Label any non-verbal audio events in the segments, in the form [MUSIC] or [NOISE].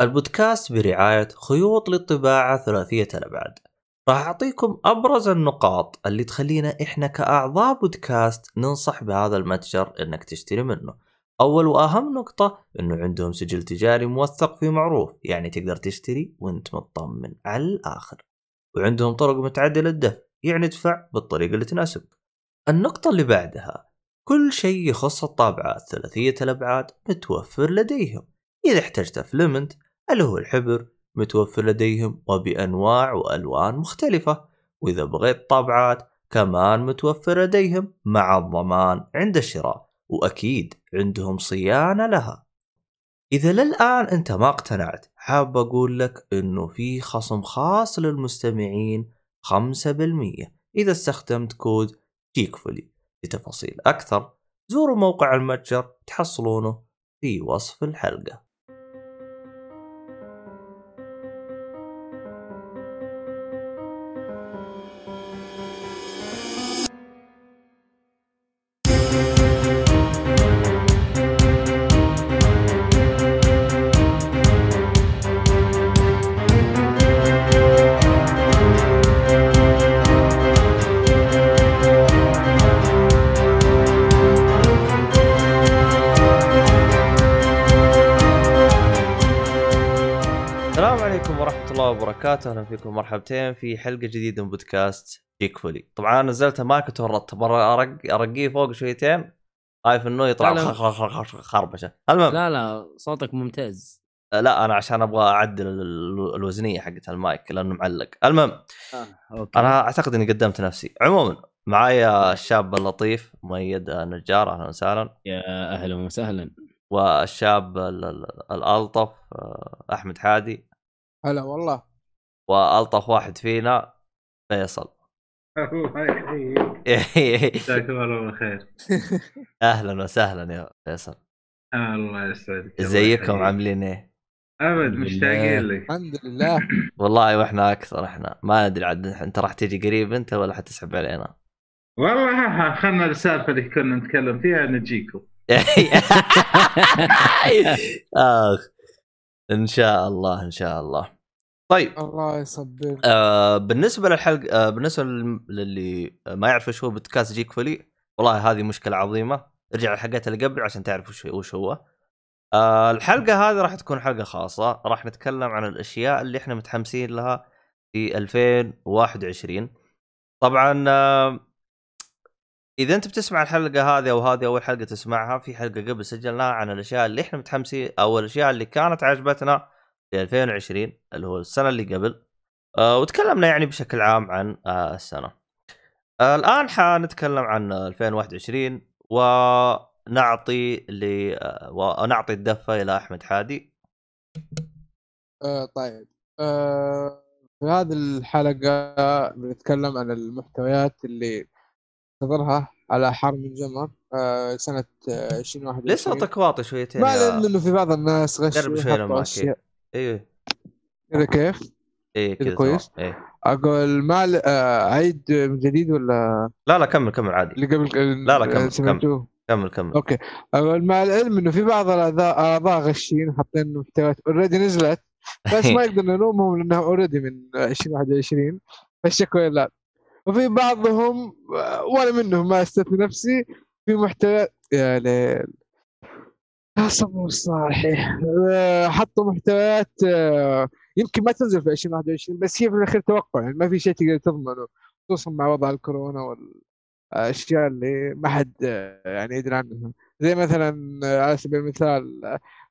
البودكاست برعاية خيوط للطباعة ثلاثية الأبعاد راح أعطيكم أبرز النقاط اللي تخلينا إحنا كأعضاء بودكاست ننصح بهذا المتجر إنك تشتري منه. أول وأهم نقطة إنه عندهم سجل تجاري موثق في معروف يعني تقدر تشتري وأنت مطمن على الآخر. وعندهم طرق متعدلة للدفع يعني ادفع بالطريقة اللي تناسبك النقطة اللي بعدها كل شيء يخص الطابعات ثلاثية الأبعاد متوفر لديهم. إذا احتجت فلمنت اللي هو الحبر متوفر لديهم وبأنواع وألوان مختلفة. وإذا بغيت طابعات كمان متوفر لديهم مع الضمان عند الشراء وأكيد عندهم صيانة لها. إذا للآن أنت ما اقتنعت حاب أقول لك أنه في خصم خاص للمستمعين 5% إذا استخدمت كود جيكفولي لتفاصيل أكثر زوروا موقع المتجر تحصلونه في وصف الحلقة. فيكم مرحبتين في حلقة جديدة من بودكاست جيك فولي، طبعا أنا نزلت ما كنت ورطت مرة أرق أرقيه فوق شويتين؟ خايف إنه يطلع لا، لا. خ- خ- خ- خ- خربشة، المهم لا لا صوتك ممتاز. لا أنا عشان أبغى أعدل ال- الوزنية حقت المايك لأنه معلق، المهم آه. أوكي. أنا أعتقد إني قدمت نفسي، عموما معايا الشاب اللطيف مؤيد نجار أهلا وسهلا. يا أهلا وسهلا. والشاب ال- ال- الألطف آه، أحمد حادي. هلا والله. وألطف واحد فينا فيصل. [LAUGHS] الله يحييك جزاكم الله بالخير أهلا وسهلا يا فيصل. الله يسعدك. الله إزيكم. عاملين إيه؟ أبد مشتاقين. لك. الحمد لله. [LAUGHS] والله وإحنا أكثر إحنا ما ندري عاد أنت راح تيجي قريب أنت ولا حتسحب علينا؟ والله خلنا السالفة اللي كنا نتكلم فيها نجيكم. [LAUGHS] آخ إن شاء الله إن شاء الله. طيب. الله يصبر آه بالنسبة للحلقه آه بالنسبة لل- للي ما يعرف إيش هو بودكاست جيك فولي والله هذه مشكلة عظيمة. ارجع الحلقات اللي قبل عشان تعرف وش وش هو. آه الحلقة هذه راح تكون حلقة خاصة. راح نتكلم عن الأشياء اللي إحنا متحمسين لها في 2021 طبعا آه إذا أنت بتسمع الحلقة هذه أو هذه أول حلقة تسمعها في حلقة قبل سجلناها عن الأشياء اللي إحنا متحمسين أو الأشياء اللي كانت عجبتنا. في 2020 اللي هو السنة اللي قبل. آه وتكلمنا يعني بشكل عام عن آه السنة. آه الآن حنتكلم عن 2021 ونعطي ل آه ونعطي الدفة إلى أحمد حادي. آه طيب. آه في هذه الحلقة بنتكلم عن المحتويات اللي تظهرها على حر من جمر آه سنة آه 2021 ليش صوتك واطي شويتين ما يا- علم إنه في بعض الناس غش قرب شوي أيوه كذا كيف؟ إيه كذا كذا كويس؟ إيه. أقول ما آه عيد من جديد ولا؟ لا لا كمل كمل عادي. اللي قبل لا، لا، كمل، سمعتوه؟ كمل كمل okay. أقول مع العلم إنه في بعض الأعضاء أعضاء غشين حاطين محتويات already نزلت بس ما [LAUGHS] يقدر نلومهم لأنها already من 2021 فالشكوى لا وفي بعضهم آه، وأنا منهم ما أستثني نفسي في محتويات يا ليل يا صبر صالح آه، حطوا محتويات آه، يمكن ما تنزل في 2021 بس هي في الأخير توقع يعني ما في شيء تقدر تضمنه خصوصا مع وضع الكورونا والأشياء اللي ما حد آه، يعني يدري عنها. زي مثلا آه، على سبيل المثال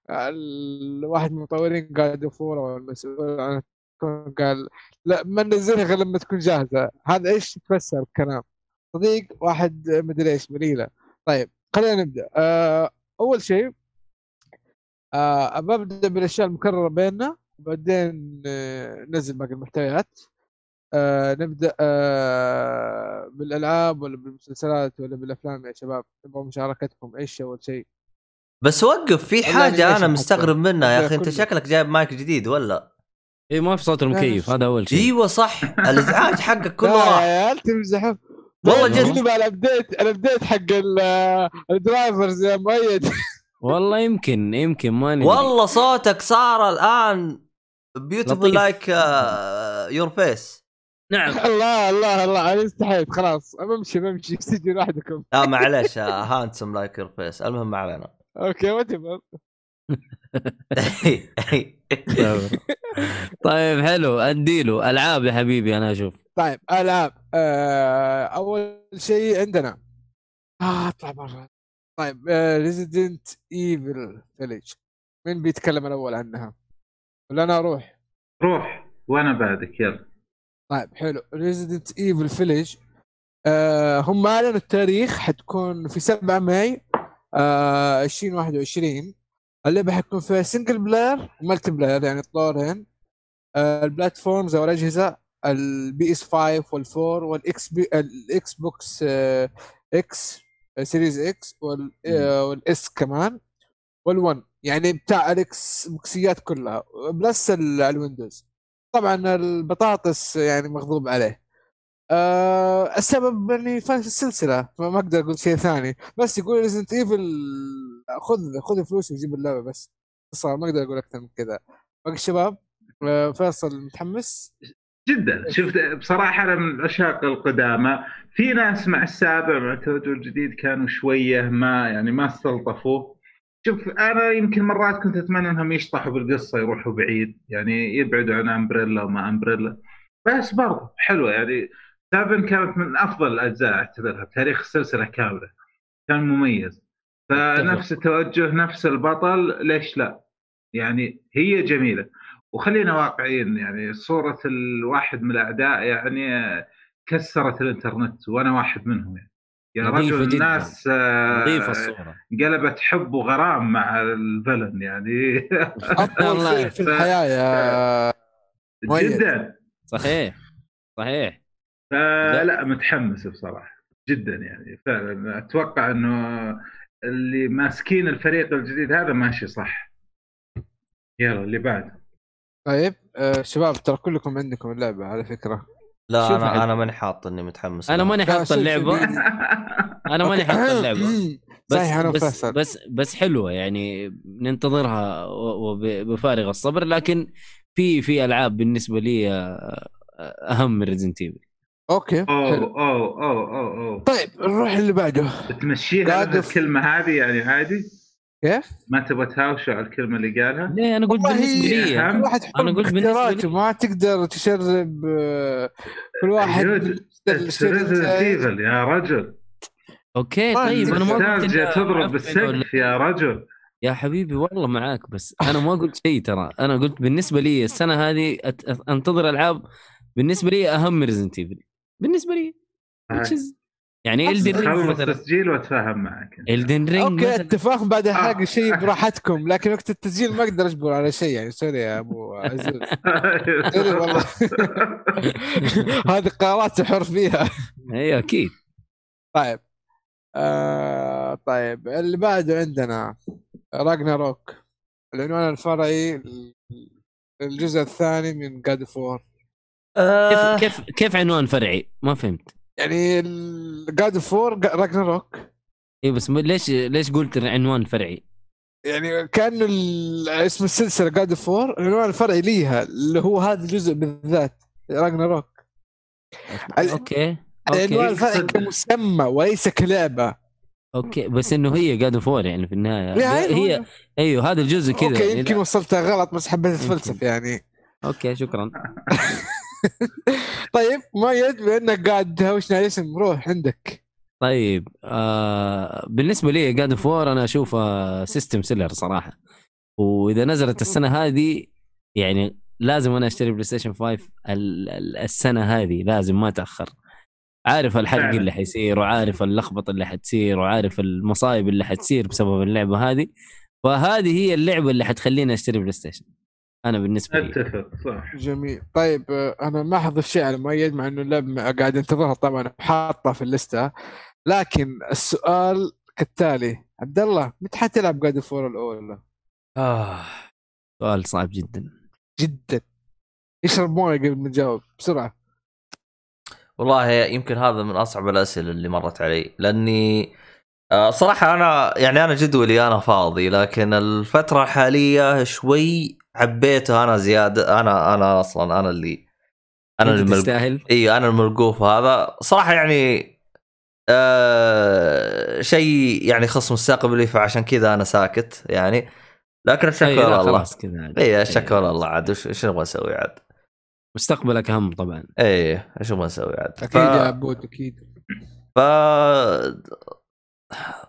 الواحد من المطورين قاعد يفور أو المسؤول عن قال لا ما ننزلها غير لما تكون جاهزة. هذا إيش؟ تفسر الكلام. صديق واحد مدري إيش مريله طيب خلينا نبدأ. أول شيء آه، ابى ابدا بالأشياء المكررة بيننا وبعدين آه، ننزل باقي المحتويات. آه، نبدأ آه، بالألعاب ولا بالمسلسلات ولا بالأفلام يا شباب. نبغى مشاركتكم إيش أول شيء؟ بس وقف في حاجة أنا مستغرب حتى. منها يا أخي أنت. شكلك جايب مايك جديد ولا؟ اي إيه، ما في صوت المكيف هذا أول شيء. أيوه صح الإزعاج حقك كله لا يا راح عيال تمزحوا والله جد. على الابديت الابديت حق ال- الدرايفرز يا مؤيد. [LAUGHS] والله يمكن يمكن ما ندري. والله صوتك صار الآن بيوتيفول لطيف. لايك يور فيس نعم. [LAUGHS] الله الله الله. أنا استحيت خلاص. بمشي بمشي. [LAUGHS] سجن وحدكم. لا معلش هانسم لايك يور فيس المهم ما علينا. أوكي وات [LAUGHS] طيب حلو. أديله. ألعاب يا حبيبي أنا أشوف. طيب ألعاب. آه أول شيء عندنا. آه أطلع برا. طيب Resident Evil Village مين بيتكلم الأول عنها؟ ولا أنا أروح؟ روح وأنا بعدك يلا. طيب حلو. Resident Evil Village هم أعلنوا التاريخ حتكون في 7 May آه 2021 اللعبة حتكون فيها single player و multiplayer يعني الطورين آه ال platforms أو الأجهزة ال PS 5 وال4 وال XB ال Xbox آه X Series X وال وال S كمان وال1 يعني بتاع الاكس بوكسيات كلها plus ال- ال Windows طبعا البطاطس يعني مغضوب عليه. آه السبب اني فايز السلسلة فما أقدر أقول شيء ثاني. بس يقول Resident Evil خذ خذ فلوسي وجيب اللعبة بس. صار ما أقدر أقول أكثر من كذا. باقي الشباب آه فيصل متحمس؟ جدا. شفت بصراحة أنا من عشاق القدامى. في ناس مع السابع مع التوجه الجديد كانوا شوية ما يعني ما استلطفوه شوف أنا يمكن مرات كنت أتمنى إنهم يشطحوا بالقصة يروحوا بعيد يعني يبعدوا عن أمبريلا وما أمبريلا. بس برضه حلوة يعني 7 كانت من أفضل الأجزاء أعتبرها بتاريخ السلسلة كاملة. كان مميز. فنفس التوجه نفس البطل ليش لا؟ يعني هي جميلة. وخلينا واقعيين يعني صورة الواحد من الأعداء يعني كسرت الإنترنت وأنا واحد منهم يعني. يا نظيفة رجل جداً. الناس آه، نظيفة الصورة. قلبت حب وغرام مع الفلن يعني. أفضل [LAUGHS] والله. فيلم في الحياة يا. جدا. صحيح صحيح. فلا متحمس بصراحة جدا يعني. فعلا أتوقع أنه اللي ماسكين الفريق الجديد هذا ماشي صح. يلا اللي بعد طيب آه شباب ترى كلكم عندكم اللعبه على فكرة. لا أنا عاد. أنا ماني حاط إني متحمس. أنا. ماني حاط اللعبة. [LAUGHS] أنا ماني حاط [LAUGHS] اللعبة. بس صحيح أنا بس بس بس حلوة يعني ننتظرها وبفارغ الصبر. لكن في في ألعاب بالنسبة لي آه، أهم من Resident Evil okay أوه أوه أوه أوه طيب نروح اللي بعده. تمشيها الكلمة هذه يعني عادي كيف؟ ما تبغى تهاوشوا على الكلمة اللي قالها؟ ليه أنا قلت بالنسبة لي. أهم. واحد أنا قلت باختياراته لي- ما تقدر تشرب آه، كل واحد Resident Evil يا رجل. okay ما طيب أنا ما قلت تضرب بالسقف يا رجل. يا حبيبي والله معاك بس أنا ما قلت شيء ترى. أنا قلت بالنسبة لي السنة هذه أنتظر ألعاب بالنسبة لي أهم من Resident Evil بالنسبة لي. is- يعني Elden Ring مثلا. تسجيل وأتفاهم معك. Elden Ring okay مثلا. اتفاق بعد آه. شيء [LAUGHS] براحتكم لكن وقت التسجيل ما أقدر أجبر على شيء يعني sorry يا أبو عزوز [LAUGHS] sorry والله. [LAUGHS] هذه قرارات حر فيها أيوه أكيد. طيب. آه طيب. اللي بعده عندنا Ragnarok العنوان الفرعي الجزء الثاني من God of War آه. كيف كيف كيف عنوان فرعي؟ ما فهمت. يعني God of War Ragnarok اي بس ليش ليش قلت عنوان فرعي؟ يعني كانه ال- اسم السلسلة God of War العنوان الفرعي ليها اللي هو هذا الجزء بالذات Ragnarok okay. العنوان الفرعي كمسمى وليس كلعبة. okay. بس إنه هي God of War يعني في النهاية. لا، هي. أيوه هذا الجزء كذا okay يعني يمكن. وصلتها غلط بس حبيت أتفلسف يعني. okay شكرا. [LAUGHS] [LAUGHS] طيب مؤيد بما أنك قاعد تهوشنا الاسم روح عندك. طيب آه بالنسبة لي God of War أنا اشوفها system seller صراحة. وإذا نزلت السنة هذه يعني لازم أنا أشتري PlayStation 5 ال- ال- السنة هذه لازم ما تأخر. عارف الحرق. اللي حيصير وعارف اللخبطة اللي حتصير وعارف المصايب اللي حتصير بسبب اللعبة هذه. فهذه هي اللعبة اللي حتخليني أشتري PlayStation أنا بالنسبة لي. أتفق صح. جميل. طيب آه، أنا ما أحضر شيء على مؤيد مع إنه اللعبه قاعد أنتظرها طبعا حاطها في الليستة. لكن السؤال كالتالي عبد الله متى حتلعب God of War الأولى؟ آه. سؤال صعب جدا. جدا. اشرب موية قبل ما تجاوب بسرعة. والله يمكن هذا من أصعب الأسئلة اللي مرت علي لأني آه، صراحة أنا يعني أنا جدولي أنا فاضي لكن الفترة الحالية شوي عبيته أنا زيادة أنا أنا أصلا أنا اللي أنا أنت الملق... تستاهل؟ إي أنا الملقوف هذا. صراحة يعني آه شيء يعني يخص مستقبلي فعشان كذا أنا ساكت يعني. لكن أي، الشكوى لا، لله خلاص كذا عاد. إي أي. الشكوى لله عاد. وش وش نبغى نسوي عاد؟ مستقبلك أهم طبعا. إي إيش نبغى نسوي عاد؟ أكيد يا عبود أكيد. ف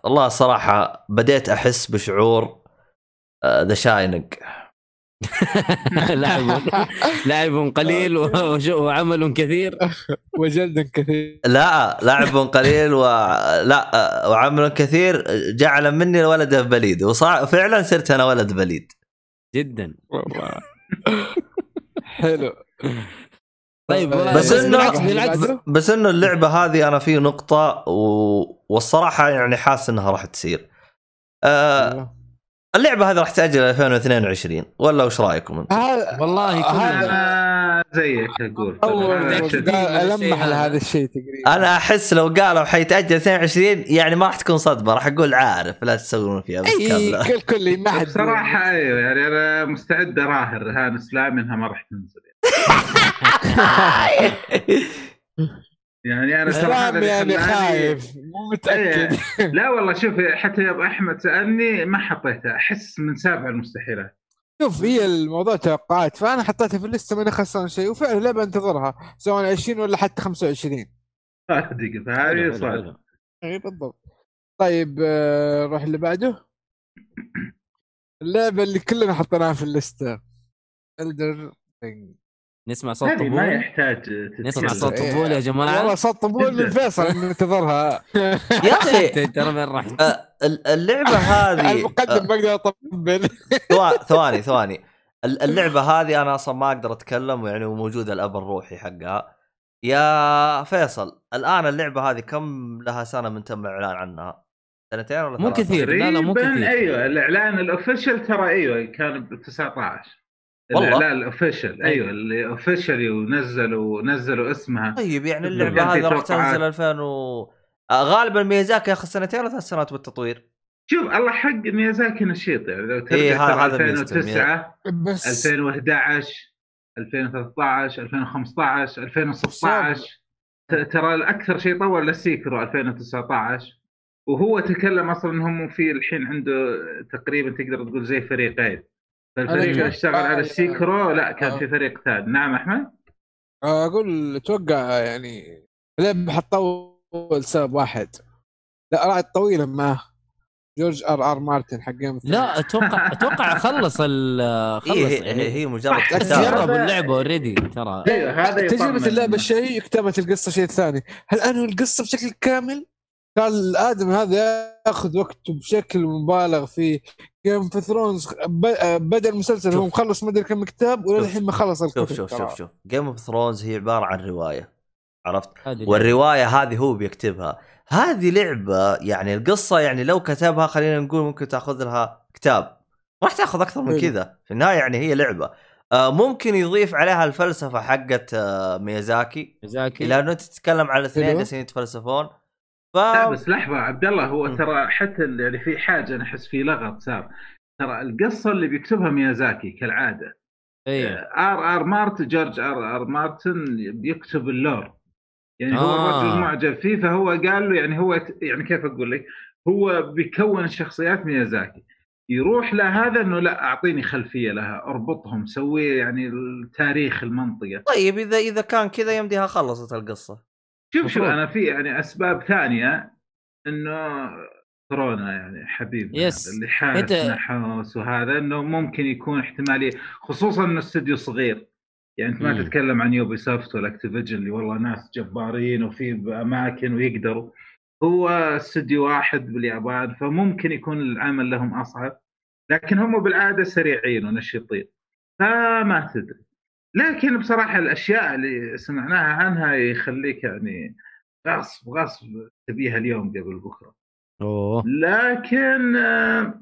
والله الصراحه بديت أحس بشعور آه، The Shining [LAUGHS] لعب لعب قليل وعمل كثير. وجلد كثير. لا لعب قليل و لا آه، وعمل كثير. جعل مني ولد بليد. وفعلا صرت أنا ولد بليد. جدا. والله. حلو. طيب بس إنه- بالعكس بالعكس. بس إنه اللعبة هذه أنا في نقطة و... والصراحة يعني حاسس إنها راح تصير. آه اللعبة هذه راح تاجل 2022 ولا وش رأيكم أنتم؟ هذا والله كلنا. أنا زيك أقول ألمح هذا. لهذا الشيء تقريبا. أنا أحس لو قالوا حيتأجل 22 يعني ما راح تكون صدمة. راح أقول عارف لا تسوون فيها بس اي كامله. كل كل ما حد بصراحة أيوه يعني أنا مستعد أراهن. رهان إسلامي إنها ما راح تنزل. [LAUGHS] يعني أنا صراحة سلام يعني خايف مو متأكد. لا والله شوف حتى يا ابو أحمد سألني ما حطيتها أحس من سابع المستحيلات. شوف هي الموضوع توقعات فأنا حطيتها في اللسته ماني خسران شيء وفعلا لعبه أنتظرها سواء 20 ولا حتى 25 صادق فهذه صادق. اي بالضبط. طيب آه، نروح اللي بعده. اللعبة اللي كلنا حطيناها في اللسته الدر نسمع صوت هذه ما طبول يحتاج نسمع. صوت إيه. طبول يا جماعة والله صوت طبول من فيصل إنه انتظرها [LAUGHS] يا أخي ترى وين رحت؟ ال- اللعبة [LAUGHS] هذه المقدم ما أقدر اطبل ثوا- [LAUGHS] ثواني ثواني ال- اللعبة هذه أنا أصلا ما أقدر أتكلم يعني وموجود الأب الروحي حقها يا فيصل الآن اللعبة هذه كم لها سنة من تم الاعلان عنها؟ سنتين ولا مو ثلاثة؟ كثير لا لا مو كثير أيوه الإعلان ال official ترى أيوه كان ب 19 والله؟ الاعلان ال official أيوه اللي officially ونزلوا نزلوا اسمها. طيب يعني اللعبة هذه راح. تنزل 2000 و آه، غالبا ميازاكي ياخذ سنتين ولا ثلاث سنوات بالتطوير؟ شوف الله حق ميازاكي نشيط يعني لو ترجع إيه، هذا- ترى هذا ميزته، 2009 بس 2011 2013 2015 2016 ت- ترى الأكثر شيء طول لل Sekiro 2019 وهو تكلم أصلا إنهم في الحين عنده تقريبا تقدر تقول زي فريقين. فالفريق أنا اللي اشتغل على ال Sekiro لا كان آه. في فريق ثاني. نعم أحمد؟ أقول أتوقع يعني اللعبه حتطول سبب واحد. لا راحت طويله ما جورج آر آر مارتن حق جيم لا أتوقع أتوقع خلص ال [LAUGHS] خلص هي, هي, يعني. هي مجرد هذا- اللعبة already ترى. أيوه هذا تجربة يطمن. اللعبة شيء كتابة القصة شيء ثاني. هل أنهوا القصة بشكل كامل؟ قال الآدم هذا ياخذ وقته بشكل مبالغ فيه Game of Thrones بدا المسلسل هو. مخلص مدري كم كتاب وللحين ما خلص الكتب شوف شوف. شوف شوف Game of Thrones هي عبارة عن رواية عرفت؟ هذه والرواية هذه هو بيكتبها هذه لعبة يعني القصة يعني لو كتبها خلينا نقول ممكن تأخذ لها كتاب ما راح تأخذ أكثر من. كذا في النهاية يعني هي لعبة آه ممكن يضيف عليها الفلسفة حقت آه ميازاكي زاكي لأنه أنت تتكلم على اثنين. جالسين يتفلسفون ف لا بس لحظة عبد الله هو. ترى حتى يعني في حاجة أنا أحس في لغط صار. ترى القصة اللي بيكتبها ميازاكي كالعادة. أيوه آر آر مارت جورج آر آر مارتن بيكتب ال lore. يعني هو آه. الرجل معجب فيه فهو قال له يعني هو يعني كيف أقول لك؟ هو بيكون شخصيات ميازاكي. يروح لهذا إنه لا أعطيني خلفية لها أربطهم سوي يعني التاريخ المنطقة. طيب إذا إذا كان كذا يمديها خلصت القصة. شوف شوف. أنا في يعني أسباب ثانية إنه كورونا يعني حبيبنا يس. هذا اللي أنت- نحوس وهذا إنه ممكن يكون احتمالية خصوصا إنه استوديو صغير يعني أنت ما مم. تتكلم عن Ubisoft ولا Activision اللي والله ناس جبارين وفي أماكن ويقدروا هو استوديو واحد باليابان فممكن يكون العمل لهم أصعب لكن هم بالعادة سريعين ونشيطين فما تدري لكن بصراحة الأشياء اللي سمعناها عنها يخليك يعني غصب غصب تبيها اليوم قبل بكرة. أوه. لكن آه،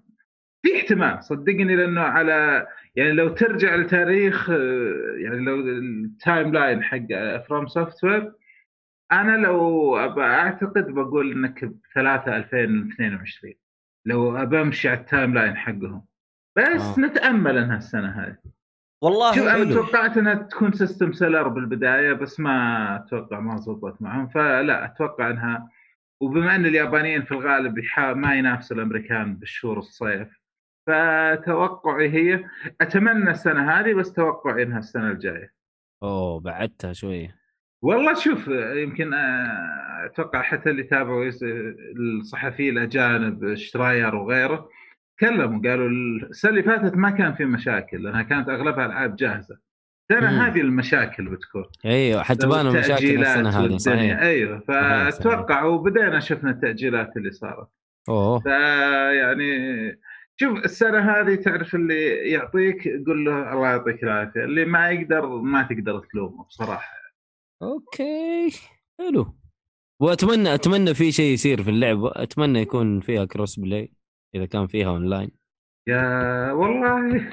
في احتمال صدقني لأنه على يعني لو ترجع لتاريخ آه، يعني لو ال timeline حق FromSoftware أنا لو أعتقد بقول إنك ب 3 2022 لو ابى امشي على ال timeline حقهم. بس آه. نتأمل إنها السنة هذه. والله شوف أنا. توقعت إنها تكون system seller بالبداية بس ما أتوقع ما زبطت معهم فلا أتوقع انها وبما إن اليابانيين في الغالب ما ينافسوا الأمريكان بالشهور الصيف فتوقعي هي أتمنى السنة هذه بس توقعي إنها السنة الجاية أوه بعدتها شوية والله شوف يمكن آه، أتوقع حتى اللي تابعوا يس- الصحفيين الأجانب شراير وغيره تكلموا قالوا السنة اللي فاتت ما كان في مشاكل لأنها كانت أغلبها العاب جاهزة. السنة مم. هذه المشاكل بتكون. أيوه حتبان مشاكل التأجيلات السنة هذه. صحيح. أيوه. فاتوقع وبدينا شفنا التأجيلات اللي صارت. أوه. فيعني شوف السنة هذه تعرف اللي يعطيك قول له الله يعطيك العافية. اللي ما يقدر ما تقدر تلومه بصراحة. okay حلو. وأتمنى أتمنى في شيء يصير في اللعبة. أتمنى يكون فيها crossplay إذا كان فيها اونلاين يا والله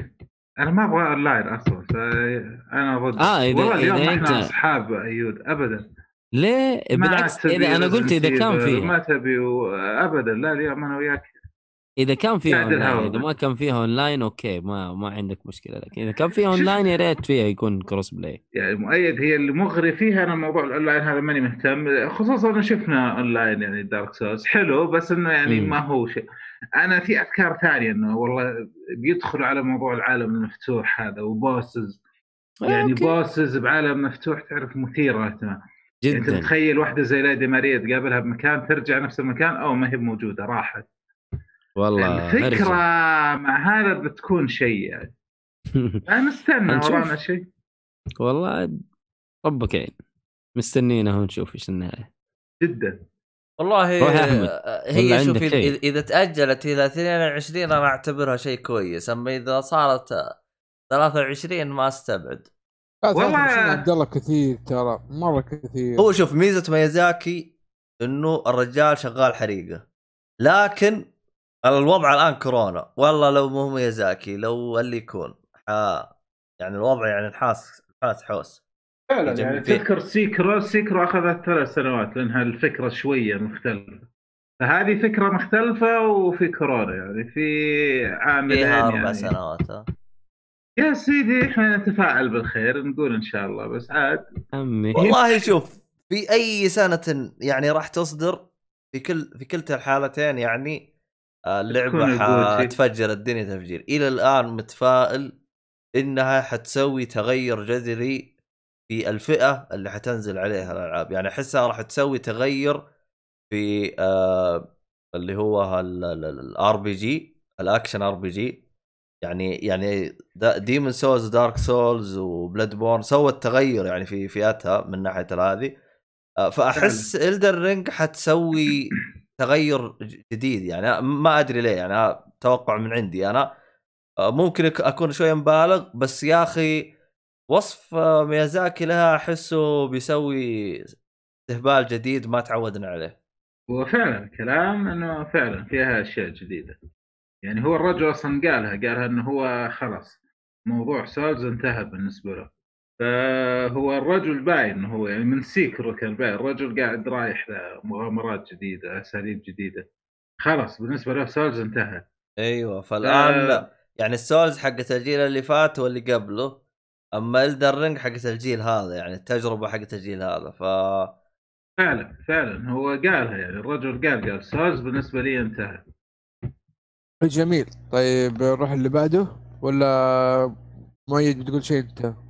أنا ما أبغى اونلاين أصلا فانا ضد. آه، إذا- والله اليوم إذا إحنا أصحاب أيود ابدا. ليه؟ بالعكس إذا أنا قلت إذا كان ريزنت ما تبي ابدا لا اليوم أنا وياك إذا كان فيها اونلاين إذا. ما كان فيها online okay ما ما عندك مشكلة لكن إذا كان فيها اونلاين يا ريت فيها يكون crossplay يعني مؤيد هي اللي مغري فيها أنا موضوع الاونلاين هذا ماني مهتم خصوصا إنه شفنا اونلاين يعني Dark Souls حلو بس إنه يعني مم. ما هو شيء. أنا في أفكار ثانية إنه والله بيدخلوا على موضوع العالم المفتوح هذا و bosses. يعني okay. bosses بعالم مفتوح تعرف مثيرة للاهتمام يعني انت جدا. متخيل واحدة زي ليدي ماريا تقابلها بمكان ترجع نفس المكان أو ما هي موجودة راحت. والله الفكرة مع هذا بتكون شيء يعني. [LAUGHS] نستنى هنشوف. ورانا شيء. والله ربك يعين مستنينا ونشوف إيش النهاية. جدا. والله. آه، هي شوف؟ إذا تأجلت إلى 22 أنا أعتبرها شيء كويس أما إذا صارت آه، 23 ما أستبعد. لا والله- 23 عبد الله كثير ترى مرة كثير. هو شوف ميزة ميازاكي إنه الرجال شغال حريقة لكن الوضع الآن كورونا. والله لو مو ميازاكي لو اللي يكون. ح- يعني الوضع يعني الحاس الحاس حوس. فعلا يعني فيه. تذكر سيكرو سيكرو أخذت ثلاث سنوات لأنها الفكرة شوية مختلفة. فهذه فكرة مختلفة وفي كورونا يعني في عاملين فيها أربع يعني. سنوات. يا سيدي إحنا نتفائل بالخير نقول إن شاء الله بس عاد. عمي والله شوف في أي سنة يعني راح تصدر في كل في كلتا الحالتين يعني آه، اللعبة. حتفجر الدنيا تفجير. إلى الآن متفائل إنها حتسوي تغير جذري في الفئة اللي حتنزل عليها الألعاب. يعني أحسها راح تسوي تغير في آه اللي هو ال RPG ال action RPG يعني يعني Demon's Souls Dark Souls و Bloodborne سوت تغير يعني في فئتها من ناحية هذه. آه، فأحس Elden Ring حتسوي [COUGHS] تغير جديد يعني ما أدري ليه يعني توقع من عندي. أنا آه، ممكن أكون شوية مبالغ بس يا أخي وصف آه، ميازاكي لها أحسه بيسوي استهبال جديد ما تعودنا عليه. وفعلا كلام إنه فعلا فيها اشياء جديدة. يعني هو الرجل أصلا قالها قالها إنه هو خلاص موضوع Souls انتهى بالنسبة له. فهو الرجل باين هو يعني من Sekiro كان باين الرجل قاعد رايح لمغامرات جديدة أساليب جديدة. خلاص بالنسبة له Souls انتهى. أيوه فالآن آه. يعني ال Souls حقت الجيل اللي فات واللي قبله أما Elden Ring حقت الجيل هذا يعني التجربة حقت الجيل هذا ف فعلا فعلا هو قالها يعني الرجل قال قال Souls بالنسبة لي انتهى. جميل. طيب نروح اللي بعده؟ ولا مؤيد بتقول شيء انت؟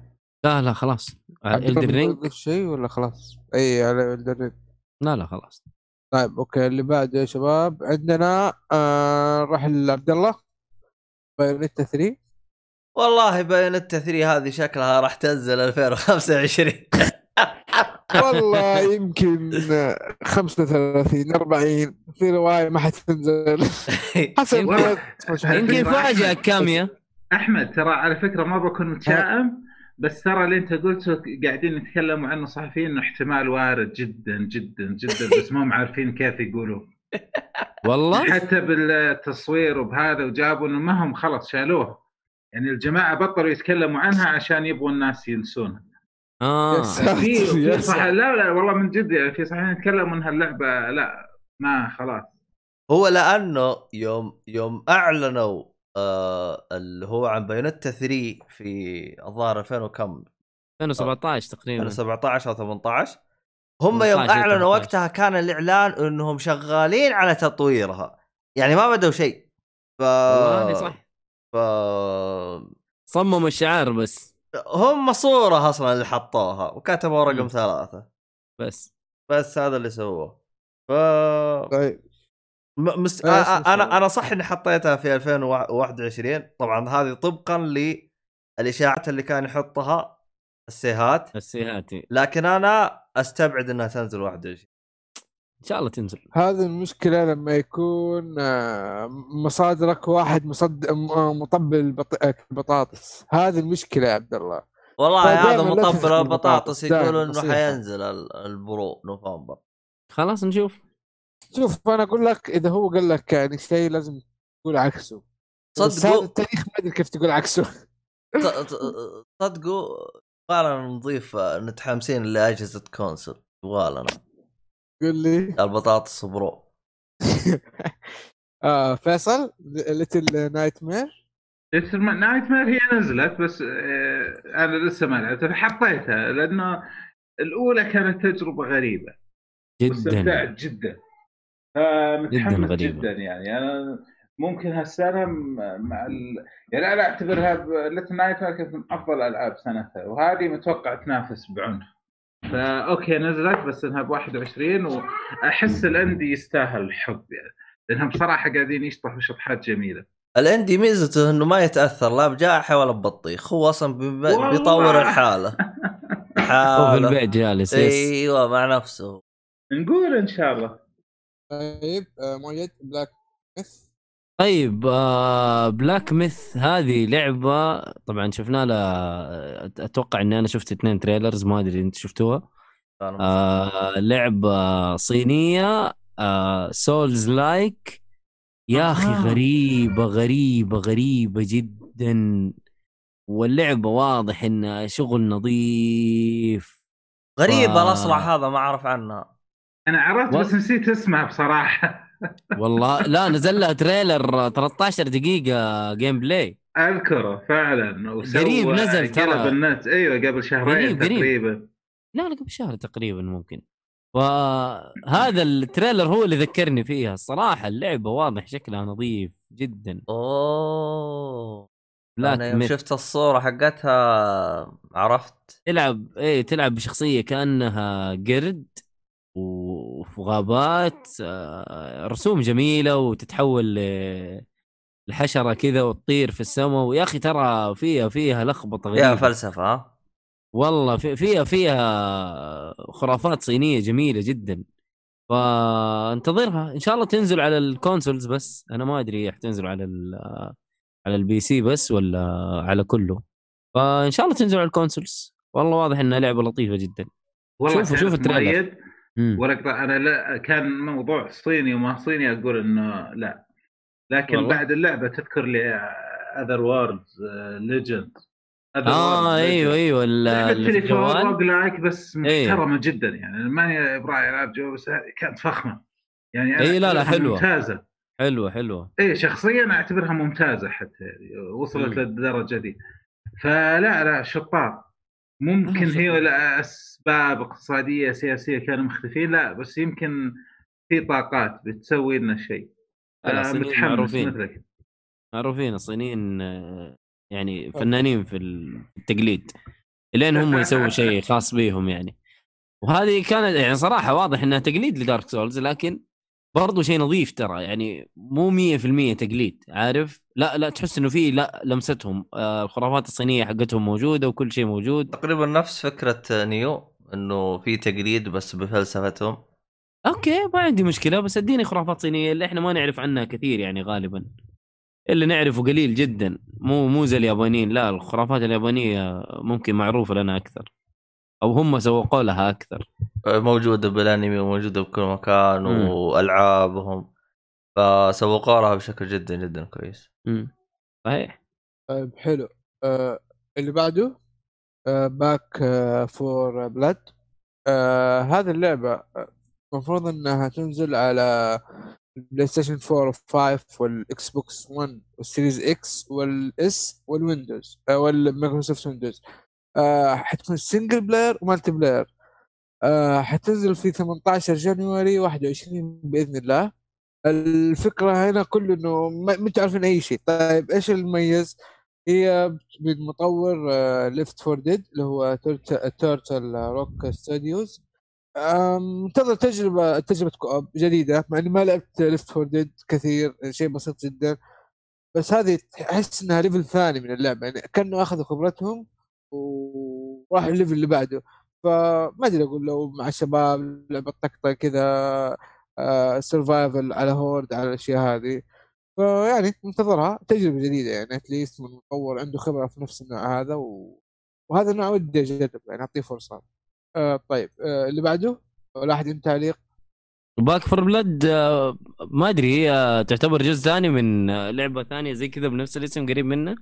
لا لا خلاص. الله Elden Ring شيء ولا خلاص؟ اي على Elden Ring لا لا خلاص. طيب okay اللي بعده يا شباب عندنا آه نروح لعبد الله. Bayonetta 3 والله Bayonetta 3 هذه شكلها راح تنزل 2025 [LAUGHS] والله يمكن 35 40 في رواية ما حتنزل. [LAUGHS] حسب يمكن- فاجأة أحمد. كاميا أحمد ترى على فكرة ما بكون متشائم. بس ترى اللي انت قلته قاعدين يتكلموا عنه صحفيين إنه احتمال وارد جدا جدا جدا بس ما هم عارفين كيف يقولوا. [LAUGHS] والله؟ حتى بالتصوير وبهذا وجابوا إنه ما هم خلص شالوه. يعني الجماعة بطلوا يتكلموا عنها عشان يبغوا الناس ينسونها آه. في صح. لا لا والله من جد يعني في صحيح يتكلموا إنها اللعبة لا ما خلاص. هو لأنه يوم يوم أعلنوا آه اللي هو عن بايونيتا 3 في الظاهر 2000 وكم؟ 2017 تقريبا. 2017 أو 18 هم يوم 18 أعلنوا 18. وقتها كان الإعلان إنهم شغالين على تطويرها. يعني ما بدوا شيء. ف صح. ف صمموا الشعار بس. هم صورة أصلا اللي حطوها وكتبوا رقم. ثلاثة. بس. بس هذا اللي سووه. ف طيب. م- مس... آه، آه، أنا؟ أنا صح إني حطيتها في 2021 طبعا هذه طبقا للإشاعات اللي كان يحطها السيهات. السيهاتي لكن أنا أستبعد إنها تنزل 21 إن شاء الله تنزل. هذه المشكلة لما يكون آه، مصادرك واحد مصد م- مطبل البط- البطاطس. هذه المشكلة يا عبد الله. والله هذا مطبل البطاطس. دايماً إنه. حينزل ال- البرو نوفمبر. خلاص نشوف. شوف أنا أقول لك إذا هو قال لك يعني شيء لازم تقول عكسه. بس هذا صدقوا التاريخ ما أدري كيف تقول عكسه. صدقوا يبغالنا نضيف متحمسين لأجهزة console. يبغالنا قول لي. البطاطس pro [LAUGHS] آه فيصل Little Nightmare Nightmare هي نزلت بس آه، أنا لسه ما لعبتها حطيتها لأنه الأولى كانت تجربة غريبة. جدا. جدا. فمتحمس جداً جدا, غريبة. جدا يعني. أنا ممكن هالسنة مع ال... يعني أنا اعتبرها Little Night كانت من أفضل الالعاب سنتها وهذه متوقع تنافس بعنف فا okay نزلت بس إنها ب 21 وأحس ال indie يستاهل الحب يعني. لأنهم بصراحه قاعدين يشطحوا شطحات جميلة. ال indie ميزته إنه ما يتأثر لا بجائحة ولا ببطيخ. هو أصلا. بيطور الحالة. [LAUGHS] هو في حالة. البيت جالس أيوه مع نفسه. نقول إن شاء الله. طيب آه مؤيد Black Myth. طيب آه Black Myth هذه لعبة طبعا شفنا لها أتوقع إني أنا شفت اثنين trailers ما أدري أنت شفتوها. آه لعبة صينية آه souls-like يا أخي آه. غريبة غريبة غريبة جدا. واللعبة واضح إنها شغل نظيف. غريب آه. الاصلع هذا ما أعرف عنها. أنا عرفت و- بس نسيت اسمها بصراحة. [LAUGHS] والله لا نزل لها trailer 13 دقيقة gameplay أذكره فعلا. قريب نزل ترى. النت. أيوه قبل شهرين قريب- قريب. تقريبا. لا لا قبل شهر تقريبا ممكن. وهذا ال trailer هو اللي ذكرني فيها. الصراحة اللعبة واضح شكلها نظيف جدا. أوه. لا أنا يوم. شفت الصورة حقتها عرفت. تلعب إيه تلعب بشخصية كأنها قرد. وفي غابات آه، رسوم جميلة وتتحول ل- لحشرة كذا وتطير في السماء. ويا أخي ترى فيها فيها لخبطة غريبة. يا فلسفة ها والله في- فيها فيها خرافات صينية جميلة جدا. فانتظرها. إن شاء الله تنزل على ال consoles بس. أنا ما أدري حتنزل على ال- على ال PC بس ولا على كله. فإن شاء الله تنزل على ال consoles. والله واضح إنها لعبة لطيفة جدا. والله شوفوا- شوفوا ال trailer. ورقة أنا لا كان موضوع صيني وما صيني أقول إنه لا. لكن والله. بعد اللعبة تذكر لي Otherworld Legends آه أيوه أيوه ال- لعبه اللي في تليفون الجوال roguelike بس إيه. محترمة جدا يعني. ماني براعي ألعاب جوال بس كانت فخمة. يعني إيه، لا، لا، حلوة. ممتازة. حلوة حلوة. إي شخصيا أعتبرها ممتازة حتى يعني وصلت. للدرجة دي. فلا لا شطار. ممكن آه، هي. لاسباب اقتصادية سياسية كانوا مختفين لا بس يمكن في طاقات بتسوي لنا شيء الصينيين متحمس معروفين. مثلك معروفين الصينيين آه، يعني فنانين في التقليد لين هم [LAUGHS] يسووا شيء خاص بيهم يعني وهذه كانت يعني صراحة واضح إنها تقليد لدارك سولز لكن برضو شيء نظيف ترى يعني مو 100% تقليد عارف؟ لا لا تحس إنه في لا لمستهم آه، الخرافات الصينية حقتهم موجودة وكل شيء موجود. تقريبا نفس فكرة نيو إنه في تقليد بس بفلسفتهم. أوكي ما عندي مشكلة بس اديني خرافات صينية اللي إحنا ما نعرف عنها كثير يعني غالبا. اللي نعرفه قليل جدا مو مو زي اليابانيين لا الخرافات اليابانية ممكن معروفة لنا أكثر. أو هم سوقوا لها أكثر. موجودة بالأنمي وموجودة بكل مكان مم. والعابهم فسوقوا لها بشكل جدا جدا كويس. امم صحيح. طيب حلو. آه اللي بعده؟ Back 4 Blood آه، هذه اللعبة آه، المفروض إنها تنزل على البلاي ستيشن 4 و5 والاكس بوكس 1 وال Series X وال S والويندوز آه، والمايكروسوفت ويندوز آه، حتكون single player و multiplayer آه، حتنزل في 18 January 21 بإذن الله. الفكرة هنا كله إنه ما أنتوا عارفين أي شيء. طيب إيش المميز؟ هي من مطور Left 4 Dead اللي هو Turtle Rock Studios منتظر تجربه تجربة co-op جديدة مع إني ما لعبت Left 4 Dead كثير شيء بسيط جدا. بس هذه احس إنها level ثاني من اللعبة يعني كانوا أخذوا خبرتهم. وراحوا ال level اللي بعده. فما أدري أقول لو مع الشباب لعبة طقطقة كذا survival على horde على الأشياء هذه. فيعني منتظرها تجربة جديدة يعني at least من مطور عنده خبرة في نفس النوع هذا و... وهذا النوع ودي أجرب يعني أعطيه فرصة. آه طيب آه اللي بعده؟ ولا أحد عنده تعليق؟ Back 4 Blood آه، ما أدري هي تعتبر جزء ثاني من آه، لعبة ثانية زي كذا بنفس الاسم قريب منه؟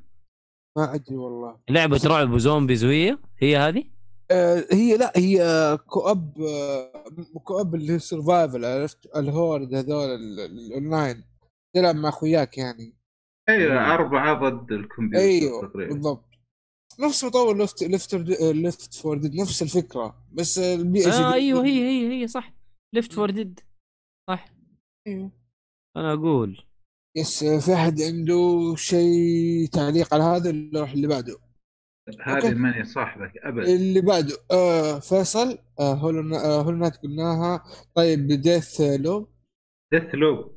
ما أدري والله. لعبة رعب و zombies وهي؟ هي هذه؟ آه هي لا هي co-op آه co-op اللي هي survival عرفت؟ ال horde هذول ال- ال- الاونلاين تلعب مع أخوياك يعني. أيوه أربعة ضد الكمبيوتر أيوه تقريبا. بالضبط. نفس مطور Left Left Left 4 Dead نفس الفكرة. بس البيئه آه. أيوه هي هي هي صح. Left فور ديد صح. أيوه. أنا أقول yes في أحد عنده شيء تعليق على هذا ولا نروح اللي بعده؟ هذه. ماني صاحبك ابدا اللي بعده آه فيصل آه هولو آه هولو نايت قلناها طيب ديث لو ديث لوب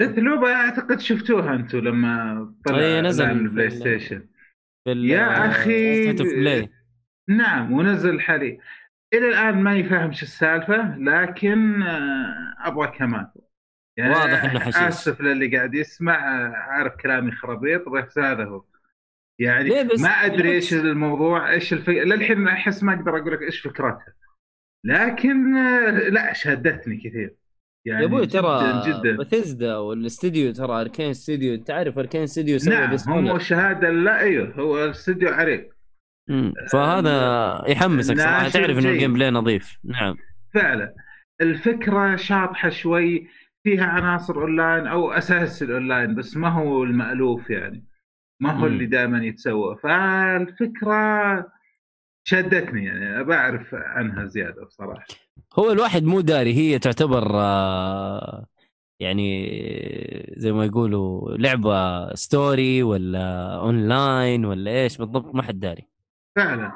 ديث لوب أعتقد شفتوها أنتم لما طلع أي، نزل البلاي ال- ستيشن يا أخي. State of Play. نعم ونزل حالي. إلى الآن ماني فاهم شو السالفة لكن آه، أبغى كمان. يعني واضح إنه حشيش. آسف للي قاعد يسمع عارف كلامي خرابيط بس هذا هو يعني؟ ما أدري إيش بالعكس. الموضوع إيش الفك... للحين أحس ما أقدر أقول لك إيش فكرتها لكن لا شدتني كثير يعني يا أبوي ترى جدا بثيزدا والاستديو ترى اركين استديو أنت عارف اركين استديو سوى نعم. هم الشهاده لا أيوه هو الاستوديو عريق. فهذا يحمسك صراحة تعرف إنه. الجيم بلاي نظيف نعم فعلا الفكرة شاطحة شوي فيها عناصر أونلاين أو أساس الأونلاين بس ما هو المألوف يعني. ما هو. اللي دائما يتسوى. فالفكرة شدتني يعني بعرف عنها زيادة بصراحة. هو الواحد مو داري هي تعتبر آه، يعني زي ما يقولوا لعبة story ولا أونلاين ولا إيش بالضبط ما حد داري. فعلا.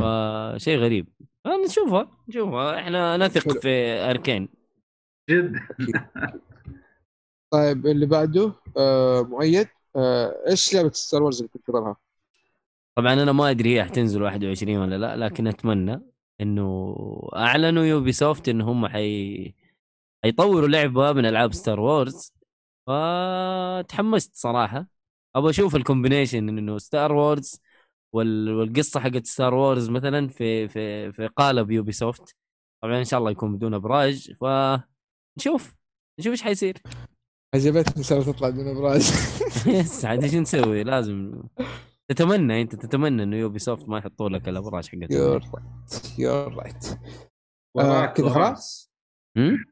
فشيء غريب. آه، نشوفها نشوفها. إحنا نثق. في Arkane. جد [LAUGHS] طيب اللي بعده آه مؤيد. آه إيش لعبة Star Wars اللي تنتظرها؟ طبعا أنا ما أدري هي حتنزل 21 ولا لا لكن أتمنى إنه أعلنوا Ubisoft إن هم حي حيطوروا لعبة من ألعاب Star Wars فتحمست صراحة. أبغى أشوف ال combination إنه Star Wars وال... والقصة حقت Star Wars مثلا في في في قالب Ubisoft طبعا إن شاء الله يكون بدون أبراج. فنشوف نشوف إيش حيصير عجبتني سالفه تطلع من أبراج yes [LAUGHS] عاد إيش نسوي لازم تتمنى أنت تتمنى إنه Ubisoft ما يحطوا لك الأبراج حقت you're right you're right وراك كذا. خلاص؟ هم؟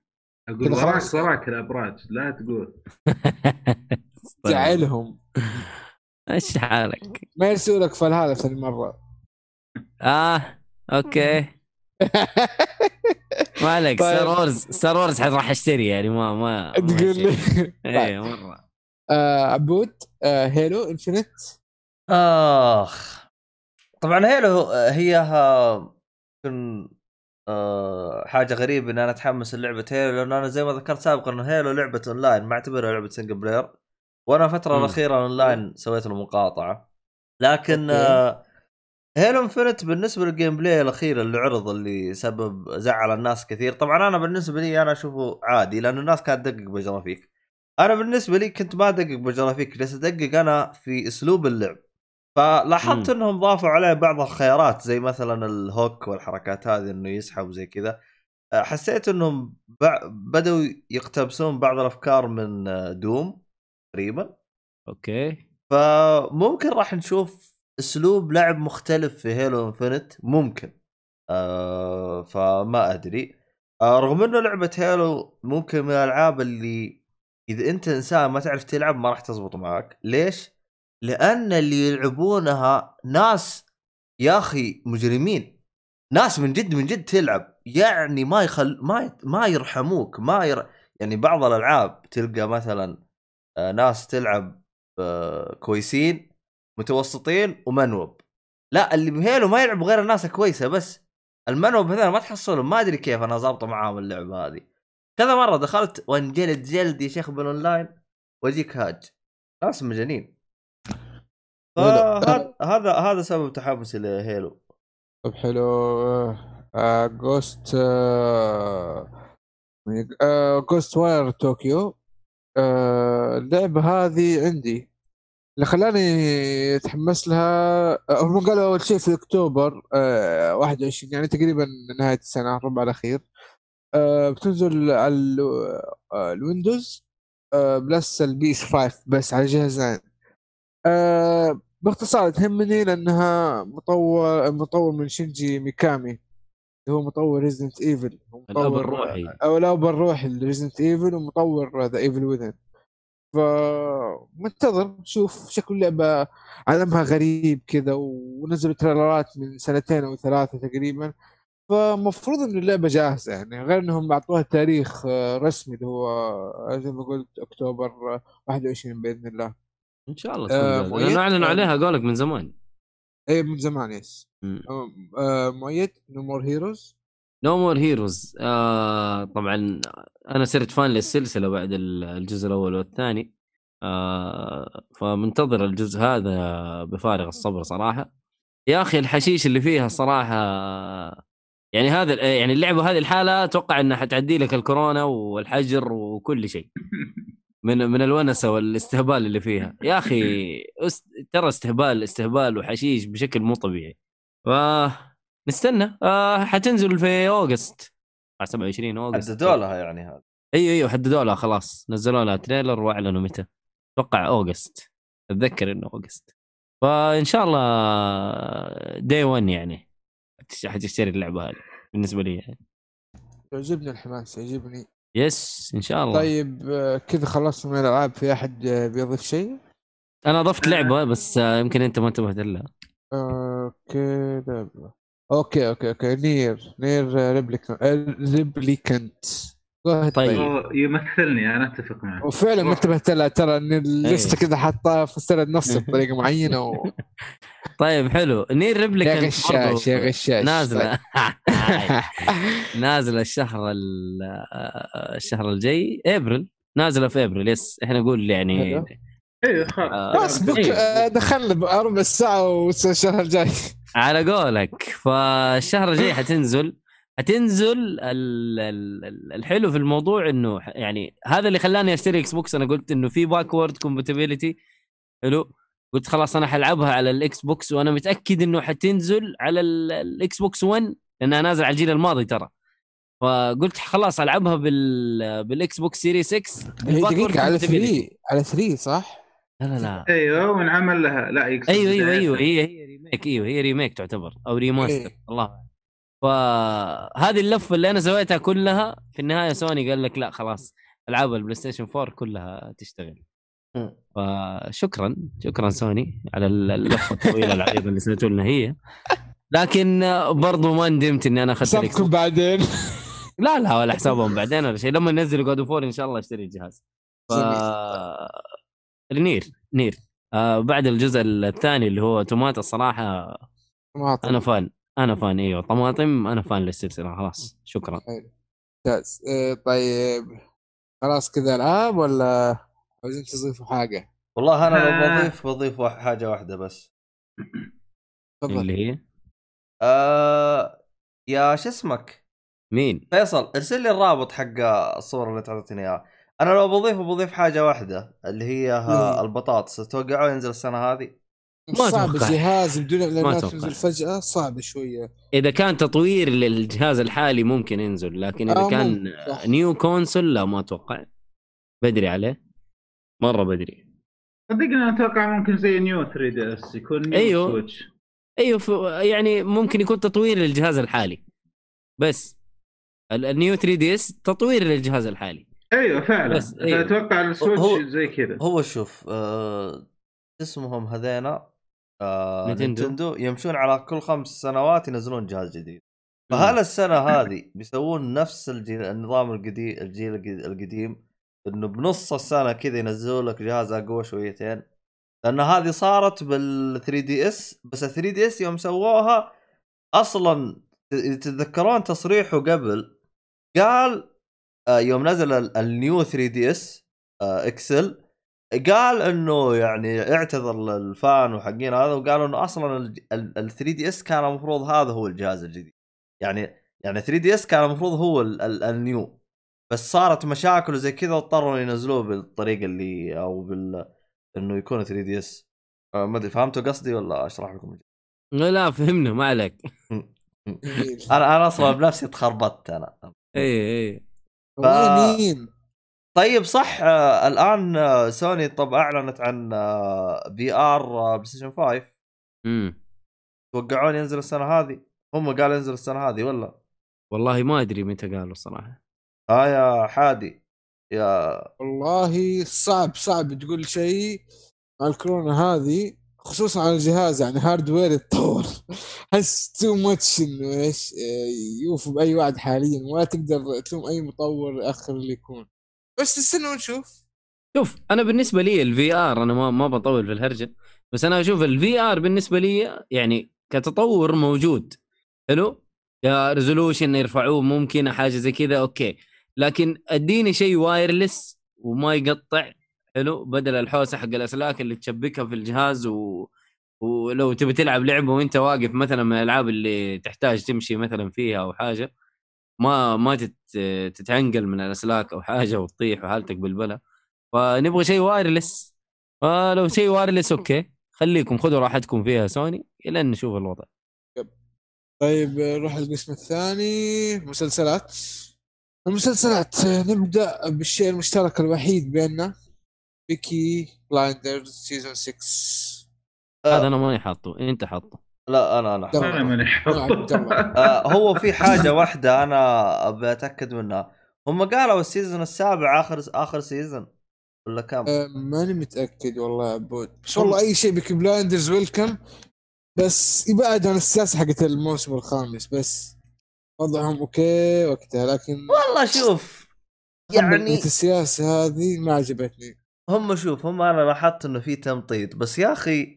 أقول وراك خلاص. وراك الأبراج لا تقول [LAUGHS] طيب. زعلهم إيش حالك؟ ما يرسلوا لك فالهذا ثاني مرة آه okay [LAUGHS] ما عليك طيب. Star Wars Star Wars راح أشتري يعني ما ما ما تقول. لي [LAUGHS] إيه مرة آه عبود آه Halo Infinite آخ طبعا Halo هي ها- يمكن آه حاجة غريبة إن أنا أتحمس للعبة Halo لأن أنا زي ما ذكرت سابقا انه Halo لعبة اونلاين ما أعتبرها لعبة single player وأنا الفترة. الأخيرة اونلاين سويت له مقاطعه لكن. آه Halo Infinite بالنسبة لل gameplay الأخير اللي عرض اللي سبب زعل الناس كثير. طبعا أنا بالنسبة لي أنا أشوفه عادي لأن الناس كانت تدقق بجرافيك. أنا بالنسبة لي كنت ما أدقق بجرافيك جالس أدقق أنا في أسلوب اللعب. فلاحظت مم. إنهم ضافوا عليه بعض الخيارات زي مثلا ال hook والحركات هذه إنه يسحب وزي كذا. حسيت إنهم بدأوا يقتبسون بعض الأفكار من Doom تقريبا. Okay. فممكن راح نشوف أسلوب لعب مختلف في Halo Infinite ممكن. آه فما أدري. آه رغم إنه لعبة Halo ممكن من الألعاب اللي إذا أنت إنسان ما تعرف تلعب ما راح تزبط معك ليش؟ لأن اللي يلعبونها ناس يا أخي مجرمين. ناس من جد من جد تلعب. يعني ما يخل ما ي... ما يرحموك ما ير... يعني بعض الألعاب تلقى مثلا آه، ناس تلعب آه، كويسين متوسطين ومنوب لا اللي بهيلو ما يلعب غير الناس كويسه بس. المنوب مثلا ما تحصلهم. ما أدري كيف أنا ظابطه معاهم اللعبة هذه. كذا مرة دخلت وانجلد جلد يا شيخ بالأونلاين وأجيك هاج. ناس مجانين. هذا هذا سبب تحمسي ل Halo طب حلو. آه Ghost آه Ghostwire Tokyo اللعبة هذه عندي. اللي خلاني أتحمس لها هم قالوا أول شيء في أكتوبر آه 21 يعني تقريبا نهاية السنة الربع الأخير. آه بتنزل على آه، ال Windows آه plus ال PS 5 بس على جهازين آه باختصار تهمني لأنها مطور مطور من شينجي ميكامي اللي هو مطور Resident Evil الأب الروحي. أو الأب الروحي ل Resident Evil ومطور The Evil Within فمنتظر شوف شكل اللعبة عالمها غريب كذا ونزلوا trailerات من سنتين أو ثلاثة تقريبا فمفروض إن اللعبة جاهزة يعني غير إنهم أعطوها تاريخ آه، رسمي اللي هو آه، زي ما قلت أكتوبر آه، 21 بإذن الله إن شاء الله آه،؟ لأنه أعلنوا آه. عليها قولك من زمان اي من زمان yes. آه، آه، مؤيد نو مور هيروز نو مور هيروز طبعا أنا صرت fan للسلسلة بعد ال- الجزء الأول والثاني. آه فمنتظر الجزء هذا بفارغ الصبر صراحة. يا أخي الحشيش اللي فيها صراحة يعني هذا يعني اللعبة هذه الحالة أتوقع إنها حتعدي لك الكورونا والحجر وكل شيء. من من الونسة والاستهبال اللي فيها. يا أخي. ترى استهبال استهبال وحشيش بشكل مو طبيعي. ف نستنى. آه حتنزل في أوغست. 27 أوغست. حددوا لها يعني هذا. إيوه إيوه حددوا لها خلاص. نزلوا لها تريلر وأعلنوا متى. أتوقع أوغست. أتذكر إنه أوغست. فإن شاء الله دي 1 يعني. حتش- حتشتري اللعبة هذه بالنسبة لي يعني. يعجبني الحماس يعجبني. yes إن شاء الله. طيب آه، كذا خلصنا من الألعاب. في أحد آه، بيضيف شيء؟ أنا ضفت لعبة بس آه، يمكن أنت ما انتبهت لها. Okay لعبة. okay okay okay. Nier Nier Replicant Replicant. طيب. هو يمثلني أنا أتفق معه. وفعلا ما انتبهت لها ترى إن ال listه إيه. كذا حاطها في السنة نص بطريقة معينة و... [LAUGHS] طيب حلو. Nier يا Replicant غشاش يا غشاش. نازلة. [LAUGHS] نازلة الشهر ال- آه، الشهر الجاي. إبريل. نازلة في إبريل yes. إحنا نقول يعني. أيوه خلاص. آه، إيه. آه، دخلنا بربع ساعة والشهر الجاي. على قولك فالشهر الجاي حتنزل. حتنزل ال- ال- ال- الحلو في الموضوع إنه يعني هذا اللي خلاني أشتري Xbox أنا قلت إنه في backward compatibility حلو. قلت خلاص أنا حلعبها على الاكس بوكس وأنا متأكد إنه حتنزل على ال- الاكس بوكس 1 لانها نازل على الجيل الماضي ترى. فقلت خلاص ألعبها بال بالاكس بوكس سيري 6 هي بالباكورد دقيقه على compatibility. 3 على 3 صح؟ لا لا لا. أيوه ونعمل لها. لا يقصد أيوه أيوه. أيوه. هي هي ريميك أيوه هي ريميك تعتبر أو ريماستر إيه. الله. فهذه اللفة اللي أنا سويتها كلها في النهاية سوني قال لك لا خلاص ألعاب البلاي ستيشن 4 كلها تشتغل. فشكرا شكرا سوني على اللفة الطويلة العريضة اللي سويتوا لنا هي. لكن برضو ما ندمت إني أنا أخذت حسابكم بعدين. لا لا ولا حسابهم بعدين ولا شيء. لما ينزلوا جود فور إن شاء الله أشتري الجهاز. ف نير نير. آه بعد الجزء الثاني اللي هو توماتا الصراحه طماطم. أنا فان أنا فان إيوه. طماطم أنا فان للسلسله خلاص. شكرا. ممتاز. آه، طيب. خلاص كذا العاب ولا عاوزين تضيفوا حاجة؟ والله أنا لو آه. بضيف بضيف حاجة واحدة بس. تفضل. اللي هي؟ آه يا شو اسمك؟ مين؟ فيصل ارسل لي الرابط حق الصور اللي تعطيني إياها. أنا لو بضيف بضيف حاجة واحدة اللي هي ها إيه. البطاطس تتوقعوا ينزل السنة هذه ما صعب أتوقع. الجهاز بدون اعلانات أتوقع. تنزل فجأة صعب شوية إذا كان تطوير للجهاز الحالي ممكن ينزل لكن إذا آه، كان ممكن،. new console لا ما أتوقع بدري عليه مرة بدري صدقني أنا أتوقع ممكن زي New 3DS يكون New أيوه. Switch أيوه ف... يعني ممكن يكون تطوير للجهاز الحالي بس ال- ال New 3DS تطوير للجهاز الحالي أيوه فعلا. بس، أيوه. أتوقع هو- ال Switch زي كذا. هو شوف آه اسمهم هذينا آه. Nintendo. يمشون على كل خمس سنوات ينزلون جهاز جديد. فهل السنة هذه بيسوون نفس الجيل النظام القديم الجيل الق- القديم إنه بنص السنة كذا ينزلوا لك جهاز أقوى شويتين؟ لأن هذه صارت بال 3DS بس ال 3DS يوم سووها أصلا تتذكرون تصريحه قبل؟ قال يوم نزل ال- ال New 3DS XL قال إنه يعني اعتذر لل fan وحقين هذا وقالوا إنه أصلا ال 3DS كان المفروض هذا هو الجهاز الجديد. يعني يعني 3DS كان المفروض هو ال- ال- ال New. بس صارت مشاكل وزي كذا واضطروا ينزلوه بالطريقة اللي أو بال إنه يكون 3DS. ما أدري فهمتوا قصدي ولا أشرح لكم؟ لا لا فهمنا ما عليك. [LAUGHS] أنا أنا أصلا بنفسي تخربطت أنا. اي اي والله مين؟ طيب صح آه الآن آه سوني طب أعلنت عن VR PlayStation 5 امم توقعون ينزل السنة هذه؟ هم قالوا ينزل السنة هذه ولا؟ والله ما أدري متى قالوا الصراحه ها يا حادي يا والله صعب صعب تقول شيء مع الكورونا هذه. خصوصا على الجهاز يعني hardware يتطور. حس too much إنه إيش آه، يوفوا بأي وعد حاليا. ولا تقدر تلوم أي مطور ياخر اللي يكون. بس نستنى ونشوف. شوف أنا بالنسبة لي ال VR أنا ما ما بطول في الهرجة. بس أنا أشوف ال VR بالنسبة لي يعني كتطور موجود. حلو؟ يا resolution يرفعوه ممكن حاجة زي كذا okay. لكن أديني شيء wireless وما يقطع. حلو بدل الحوسة حق الأسلاك اللي تشبكها في الجهاز و... ولو تبي تلعب لعبة وأنت واقف مثلا من الألعاب اللي تحتاج تمشي مثلا فيها أو حاجة ما ما تت... تتعنقل من الأسلاك أو حاجة وتطيح وحالتك بالبلا. فنبغى شيء wireless فلو شيء wireless okay. خليكم خذوا راحتكم فيها سوني إلى أن نشوف الوضع. طيب نروح القسم الثاني. مسلسلات. المسلسلات نبدأ بالشيء المشترك الوحيد بيننا. Peaky Blinders season 6 هذا أنا ماني حاطه. أنت حاطه. لا أنا أنا. أنا ماني الله. [LAUGHS] آه هو في حاجة واحدة أنا أبي أتأكد منها. هم قالوا السيزون السابع اخر آخر سيزون. ولا كم؟ آه، ماني متأكد والله يا عبود بس والله أي شيء Peaky Blinders welcome بس يبعد عن السياسة حقت الموسم الخامس بس وضعهم okay وقتها لكن والله شوف يعني السياسة هذه ما عجبتني. هم شوف هم أنا لاحظت إنه في تمطيط بس يا أخي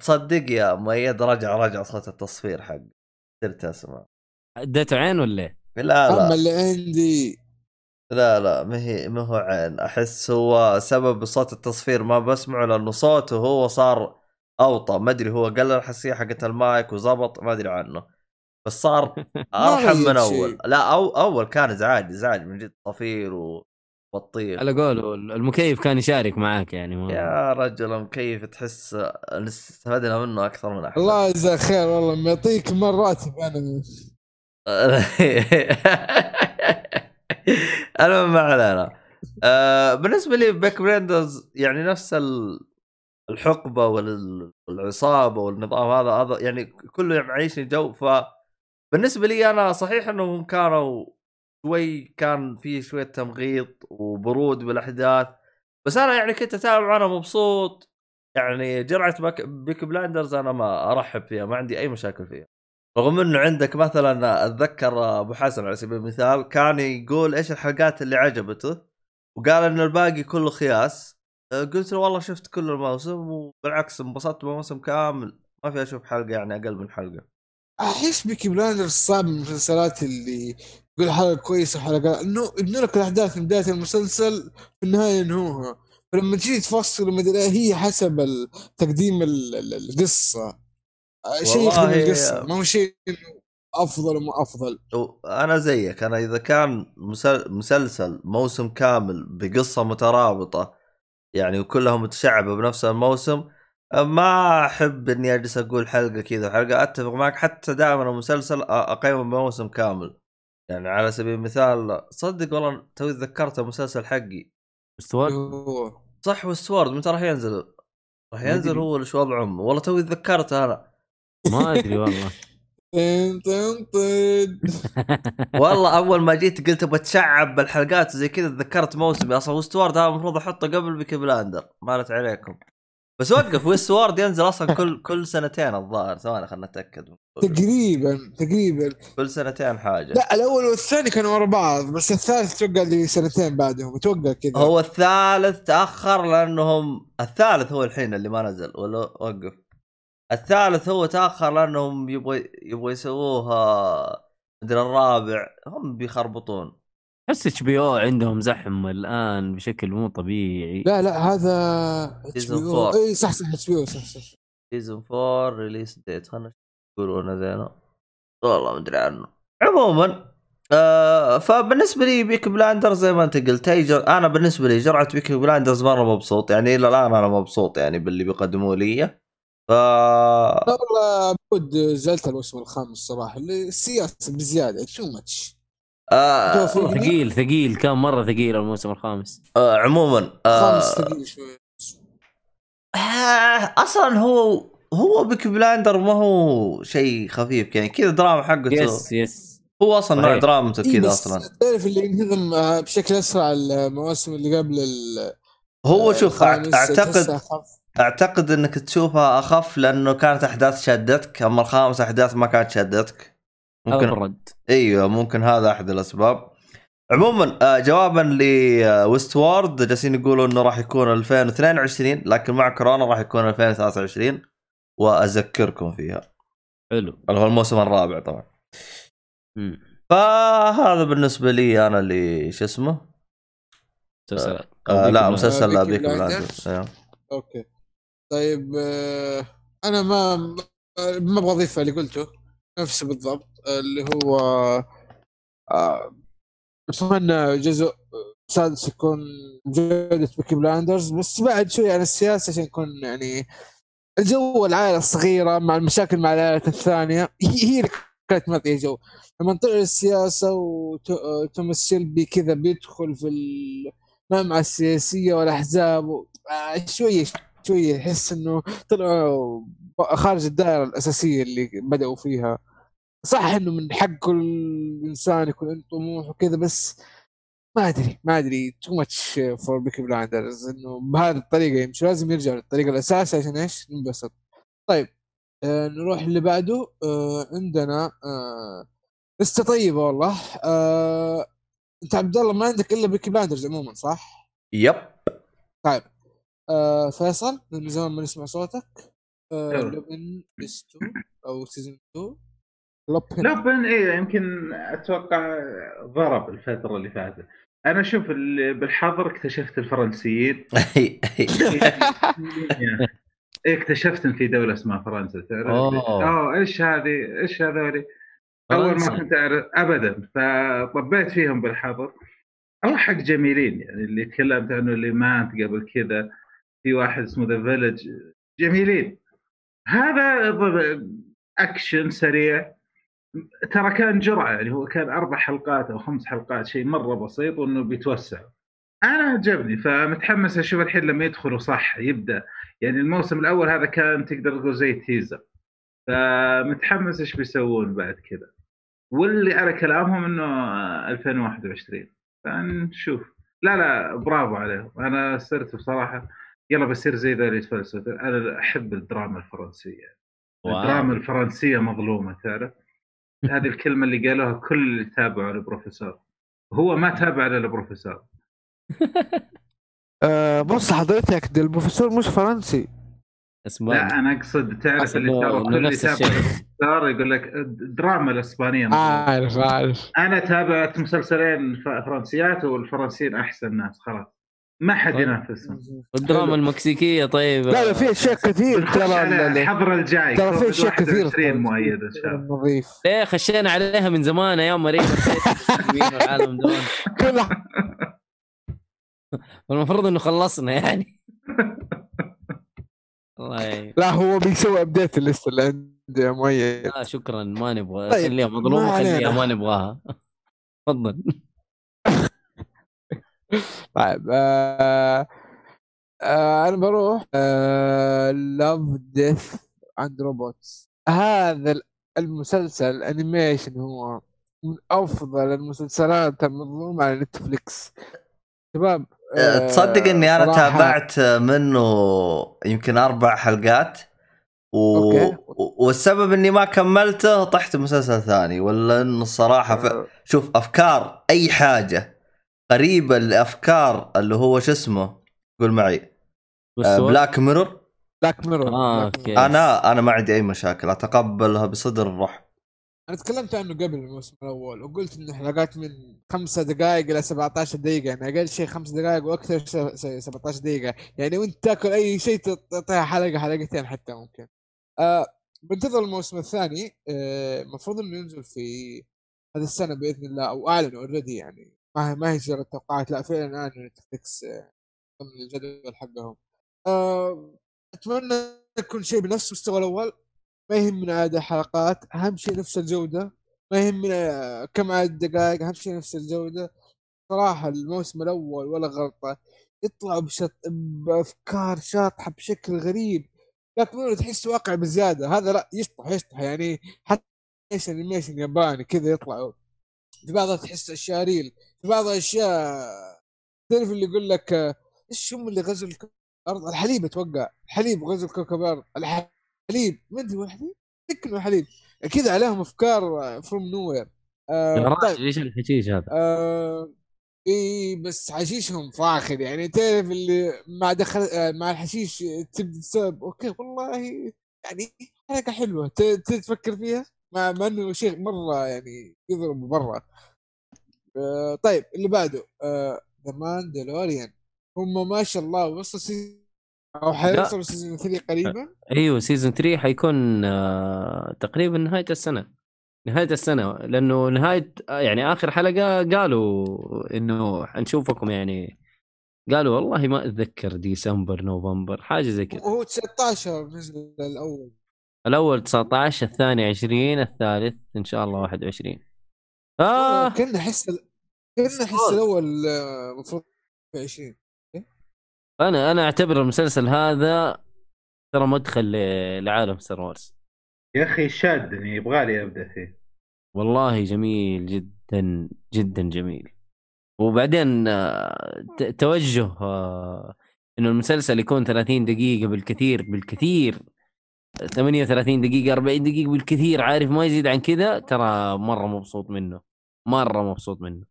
تصدق يا مؤيد رجع رجع صوت التصفير حق صرت أسمع. أديته عين ولا إيه؟ لا اما لا اللي عندي. لا لا ما هي ما هو عين. أحس هو سبب صوت التصفير ما بسمعه لأنه صوته هو صار أوطى. ما أدري هو قلل الحساسية حقت المايك وزبط ما أدري عنه. بس صار [LAUGHS] أرحم من أول. لا أو أول كان ازعاج ازعاج من جد صفير وبطيخ على قوله المكيف كان يشارك معاك يعني ما يا رجل مكيف تحس استفدنا منه أكثر من أحد. الله يجزاه خير والله ما يعطيك مراتب أنا. [LAUGHS] المهم ما علينا. آه بالنسبة لي Peaky Blinders يعني نفس ال- الحقبة وال- والعصابة والنظام هذا هذا يعني كله معيشني جو. ف بالنسبة لي أنا صحيح إنهم كانوا شوي كان في شوية تمغيط وبرود بالأحداث بس أنا يعني كنت أتابع أنا مبسوط. يعني جرعة Peaky Blinders أنا ما أرحب فيها ما عندي أي مشاكل فيها. رغم إنه عندك مثلا أتذكر أبو حسن على سبيل المثال كان يقول إيش الحلقات اللي عجبته؟ وقال إن الباقي كله خياس. قلت له والله شفت كل الموسم وبالعكس انبسطت بموسم كامل. ما في أشوف حلقة يعني أقل من حلقة. أحس بيكي بلاندرز صعب من المسلسلات اللي يقول حلقة كويسة وحلقة إنه يبنوا لك الأحداث من بداية المسلسل في النهاية ينهوها. فلما تجي تفصل أدري إيه، هي حسب تقديم ال- ال- القصة. شيء يخدم القصة ما هو شيء أفضل وما أفضل. أنا زيك. أنا إذا كان مسل- مسلسل موسم كامل بقصة مترابطة يعني وكلها متشعبة بنفس الموسم ما أحب إني أجلس أقول حلقة كذا حلقة أتفق معك حتى دائما المسلسل أقيمه بموسم كامل. يعني على سبيل المثال صدق والله توي تذكرت المسلسل حقي. هو صح Westworld متى راح ينزل؟ راح ينزل. هو شو وضعهم؟ والله توي تذكرت أنا. ما أدري والله. [LAUGHS] [LAUGHS] والله أول ما جيت قلت بتشعب بالحلقات زي كذا تذكرت موسمي. أصلا Westworld هذا المفروض أحطه قبل Peaky Blinders. مالت عليكم. بس وقف وستوارد ينزل أصلا كل كل سنتين الظاهر ثواني خلنا نتاكد تقريبا تقريبا. كل سنتين حاجة. لا الأول والثاني كانوا ورا بعض بس الثالث أتوقع لي سنتين بعدهم أتوقع كذا. هو الثالث تأخر لأنهم الثالث هو الحين اللي ما نزل ولا وقف. الثالث هو تأخر لأنهم يبغوا يبغوا يسووها مدري الرابع هم بيخربطون. بس اتش بي أو عندهم زحم الآن بشكل مو طبيعي. لا لا هذا Season HBO. four. إي صح صح HBO صح صح. season 4 release date خلنا يقولون ذينا والله ما أدري عنه. عموما آه فبالنسبة لي Peaky Blinders زي ما أنت قلت هي جر... أنا بالنسبة لي جرعة Peaky Blinders مره مبسوط يعني إلى الآن أنا مبسوط يعني باللي بيقدموه لي. ف لا والله عبود زعلت الموسم الخامس صراحة اللي السياسة بزيادة too much آه ثقيل ثقيل كان مرة ثقيل الموسم الخامس. آه عموما خامس آه ثقيل شوي. آه أصلا هو هو Peaky Blinders ما هو شيء خفيف يعني كذا دراما حقته. yes yes هو أصلا نوع. درامته إيه كذا أصلا. تعرف اللي ينهضم آه، بشكل أسرع المواسم اللي قبل ال- هو آه، شوف أعتقد. أعتقد إنك تشوفها أخف لأنه كانت أحداث شدتك أما الخامس أحداث ما كانت شدتك ممكن ابرد إيوه ممكن هذا أحد الأسباب. عموما آه، جوابا ل Westworld جالسين يقولوا إنه راح يكون 2022 لكن مع كورونا راح يكون 2023 وأذكركم فيها. حلو. اللي هو الموسم الرابع طبعا. مم. فهذا بالنسبة لي أنا اللي شو اسمه؟ مسلسل آه لا Peaky مسلسل Blinders. Peaky. okay. طيب آه، أنا ما ما أبغى اضيف اللي قلته. نفسه بالضبط. اللي هو آه، أتمنى جزء سادس يكون جودة Peaky Blinders بس بعد شوي عن السياسة عشان يكون يعني الجو العائلة الصغيرة مع المشاكل مع العائلة الثانية هي اللي كانت معطية جو لما طلع السياسة وتوماس شيلبي كذا بيدخل في المجمع السياسية والأحزاب. آه، شوية شوية يحس إنه طلعوا خارج الدائرة الأساسية اللي بدأوا فيها صح إنه من حق كل إنسان يكون عنده طموح وكذا بس ما أدري ما أدري too much for Peaky Blinders إنه بهذه الطريقة يمشي لازم يرجعوا للطريقة الأساسية عشان إيش؟ ننبسط. طيب آه نروح اللي بعده آه عندنا آه لسه طيبة والله آه أنت عبد الله ما عندك إلا Peaky Blinders عموما صح؟ yep طيب آه فيصل من زمان ما نسمع صوتك آه أيوه. Lupin S 2 أو season 2 Lupin. Lupin إيه يمكن أتوقع ضرب الفترة اللي فاتت. أنا أشوف اللي بالحظر اكتشفت الفرنسيين. [LAUGHS] إيه اكتشفت إن في دولة اسمها فرنسا تعرف؟ أوه. آه إيش هذه؟ إيش هذولي؟ أول. ما كنت أعرف ابدا. فطبيت فيهم بالحظر. الله حق جميلين يعني اللي تكلمت عنه اللي مات قبل كذا. في واحد اسمه The Village جميلين. هذا أكشن سريع. ترى كان جرعة يعني هو كان أربع حلقات أو خمس حلقات شيء مرة بسيط وإنه بيتوسع. أنا عجبني فمتحمس أشوف الحين لما يدخلوا صح يبدأ. يعني الموسم الأول هذا كان تقدر تقول زي teaser فمتحمس إيش بيسوون بعد كذا. واللي على كلامهم إنه 2021 فنشوف. لا لا برافو عليهم أنا صرت بصراحة يلا بصير زي ذا اللي يتفلسفوا أنا أحب الدراما الفرنسية. الدراما الفرنسية مظلومة تعرف؟ هذه الكلمة اللي قالوها كل اللي تابعوا البروفيسور هو ما تابع للبروفيسور. [LAUGHS] آه بص حضرتك ده البروفيسور مش فرنسي. اسمه لا أنا أقصد تعرف اللي تابع اللي تابع يقول لك الدراما الإسبانية. عارف عارف. أنا تابعت مسلسلين فرنسيات والفرنسيين أحسن ناس خلاص. ما حد طيب. ينافسهم. الدراما المكسيكية طيب. لا لا في أشياء كثير ترى الحظر الجاي ترى في أشياء كثير 21 مؤيد إن شاء الله. نظيف. ليه خشينا عليها من زمان أيام ما ريما [LAUGHS] العالم زمان كلها والمفروض إنه خلصنا يعني. الله يعين. لا هو بيسوي update ال list اللي عنده يا مؤيد. لا شكرا ما نبغى. طيب، خليها مظلومة ما خليها. ما نبغاها. تفضل. [LAUGHS] طيب آه آه أنا بروح آه Love, Death and Robots هذا ال- المسلسل ال animation هو من أفضل المسلسلات المظلومه على نتفليكس شباب أه، تصدق إني أنا صراحة- تابعت منه يمكن أربع حلقات و... أوكي. والسبب إني ما كملته طحت مسلسل ثاني ولا إنه الصراحه ف... آه، شوف أفكار أي حاجة قريبه لافكار اللي هو شو اسمه؟ قول معي؟ Black Mirror Black Mirror آه، Black أوكي. أنا أنا ما عندي أي مشاكل أتقبلها بصدر الرحب. أنا تكلمت عنه قبل الموسم الأول وقلت إنه حلقات من خمسة دقائق إلى 17 دقيقة يعني أقل شيء خمس دقائق وأكثر شيء س- 17 دقيقة. يعني وأنت تاكل أي شيء تعطيها حلقة حلقتين حتى ممكن. آه بنتظر الموسم الثاني. آه، المفروض إنه ينزل في هذه السنة بإذن الله أو أعلنوا already يعني. ما هي ما هي مجرد توقعات لا فعلا اعلنوا نتفلكس آه، ضمن الجدول حقهم. آه أتمنى يكون شيء بنفس مستوى الأول. ما يهمنا عدد حلقات أهم شيء نفس الجودة. ما يهمنا كم عدد دقائق. أهم شيء نفس الجودة. صراحة الموسم الأول ولا غلطة. يطلعوا بشط... بأفكار شاطحة بشكل غريب. لكن تحس واقع بزيادة. هذا لا يشطح يشطح. يعني حتى إيش animation ياباني كذا يطلعوا في بعضها تحس أشياء real في بعضها أشياء تعرف اللي يقول لك إيش هم اللي غزوا الأرض؟ الحليب أتوقع الحليب غزوا كوكب الأرض الحليب ما أدري وين الحليب؟ ذكر الحليب كذا عليهم أفكار from nowhere آه طيب. إيش الحشيش هذا؟ آه إي بس حشيشهم فاخر يعني. تعرف اللي مع دخل آه مع الحشيش تبدأ تستوعب okay والله يعني حركة حلوة. تفكر فيها؟ مع مع إنه شيء مرة يعني يضرب برا. آه طيب اللي بعده The Mandalorian هم ما شاء الله وصل season أو حيوصلوا season 3 قريبا؟ أيوه season 3 حيكون آه تقريبا نهاية السنة. نهاية السنة لأنه نهاية آه، يعني آخر حلقة قالوا إنه حنشوفكم يعني. قالوا والله ما أتذكر ديسمبر نوفمبر حاجة زي كذا. وهو 19 نزل الأول. الأول 19 الثاني 20 الثالث إن شاء الله 21 آه. كنا احس كنا احس الأول آه، المفروض في 20 أنا أنا أعتبر المسلسل هذا ترى مدخل لعالم ستار وارز يا أخي شادني يبغالي أبدأ فيه. والله جميل جدا جدا جميل. وبعدين آه، توجه آه، إنه المسلسل يكون 30 دقيقة بالكثير بالكثير. 38 دقيقة 40 دقيقة بالكثير عارف ما يزيد عن كذا؟ ترى مرة مبسوط منه مرة مبسوط منه.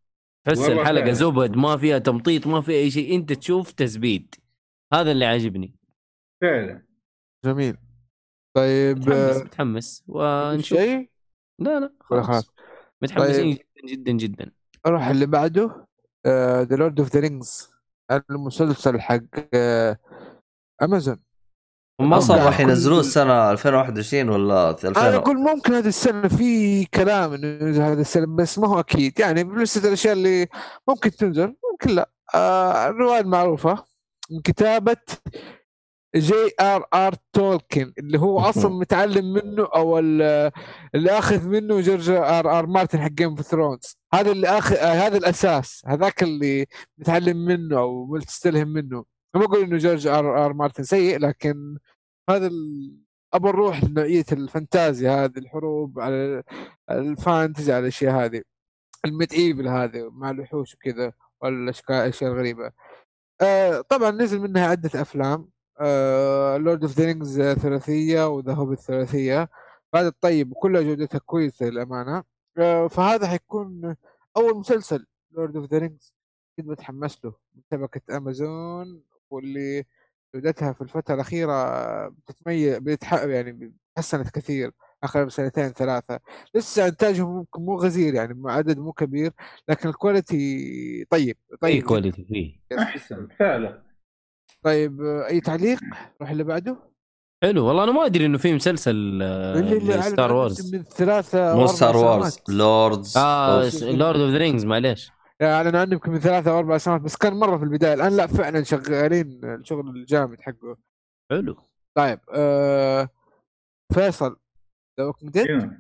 تحس الحلقة فعلا. زبدة ما فيها تمطيط ما فيها أي شيء أنت تشوف تزبيد هذا اللي عاجبني. فعلا. جميل. طيب متحمس آه، متحمس ونشوف. شيء؟ لا لا خلاص. خلاص. متحمسين طيب. جدا جدا جدا. أروح اللي بعده. The Lord of the Rings المسلسل حق آه، امازون هم أصلا okay. راح ينزلوه السنة 2021 ولا 2000 أنا أقول ممكن هذه السنة في كلام إنه ينزل هذا السنة بس ما هو أكيد. يعني بلستة الأشياء اللي ممكن تنزل ممكن لا. آه الرواية المعروفة من كتابة J.R.R. Tolkien اللي هو أصلا متعلم منه أو ال- اللي آخذ منه George R.R. Martin حق Game of Thrones هذا اللي اخذ آه هذا الأساس. هذاك اللي متعلم منه أو مستلهم منه. ما أقول إنه George R.R. Martin سيء لكن هذا ال... أب لنوعية الفانتازيا هذه الحروب على ال fantasy على الأشياء هذه ال medieval هذه مع الوحوش وكذا والاشكال الأشياء الغريبة. آه طبعا نزل منها عدة أفلام. Lord of the Rings ثلاثيه و The Hobbit ثلاثيه بعد الطيب وكلها جودتها كويسة للأمانة. آه فهذا حيكون أول مسلسل Lord of the Rings كنت متحمس له. من شبكة امازون واللي جودتها في الفترة الأخيرة بتتميز بتح... يعني تحسنت كثير آخر سنتين ثلاثة لسه إنتاجهم ممكن مو غزير يعني مع عدد مو كبير لكن ال quality طيب في طيب. quality فيه أحسن فعلا طيب آه، أي تعليق نروح اللي بعده حلو والله أنا ما أدري إنه في مسلسل آه، Star عنه Wars من ثلاثة مو Star Wars. Lords آه of. Lord of the Rings معليش يعني أعلن عنه يمكن من ثلاثة أو أربع سنوات بس كان مرة في البداية. الآن لا فعلا شغالين الشغل الجامد حقه. حلو. طيب آه فيصل The Walking Dead شنو؟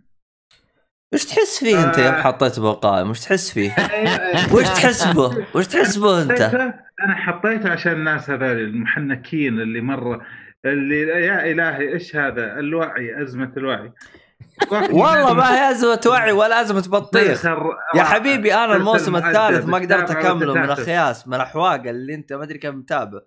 وش تحس فيه أنت يوم آه. حطيت به قائم وش تحس فيه؟ [LAUGHS] أيوة. وش تحس به؟ وش تحس به أنت؟ حطيته- أنا حطيته عشان الناس هذول المحنكين اللي مرة اللي يا إلهي إيش هذا؟ الوعي أزمة الوعي. والله ما هي [LAUGHS] أزمة وعي ولا أزمة بطيخ. يا حبيبي أنا الموسم الثالث ما قدرت أكمله من الخياس من احواق اللي أنت ما أدري كم متابع.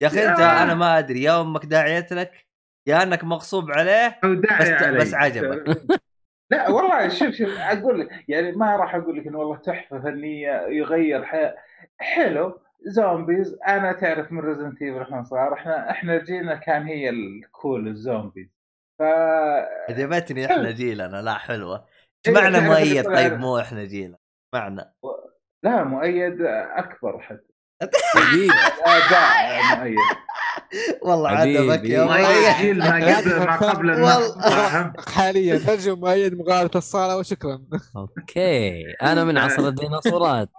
يا أخي أنت. أنا ما أدري يا أمك داعية لك يا أنك مغصوب عليه بس- علي. بس عجبك. [LAUGHS] لا والله شوف شوف أقول لك يعني ما راح أقول لك انه والله تحفة فنية يغير حياه حلو zombies. أنا تعرف من Resident Evil إحنا صغار إحنا إحنا جينا كان هي الكول ال zombies. ف عجبتني. إحنا جيلنا لا حلوة. إيه، إيش معنى مؤيد؟ طيب مو إحنا جيلنا معنى. لا مؤيد أكبر حتى. [LAUGHS] مؤيد. والله. عجبك يا جيل [LAUGHS] ما قبل [LAUGHS] ما قبل النقد والله. فاهم؟ حاليا نجم مؤيد مقابلة الصالة وشكرا. أوكي. أنا من عصر [LAUGHS] الديناصورات.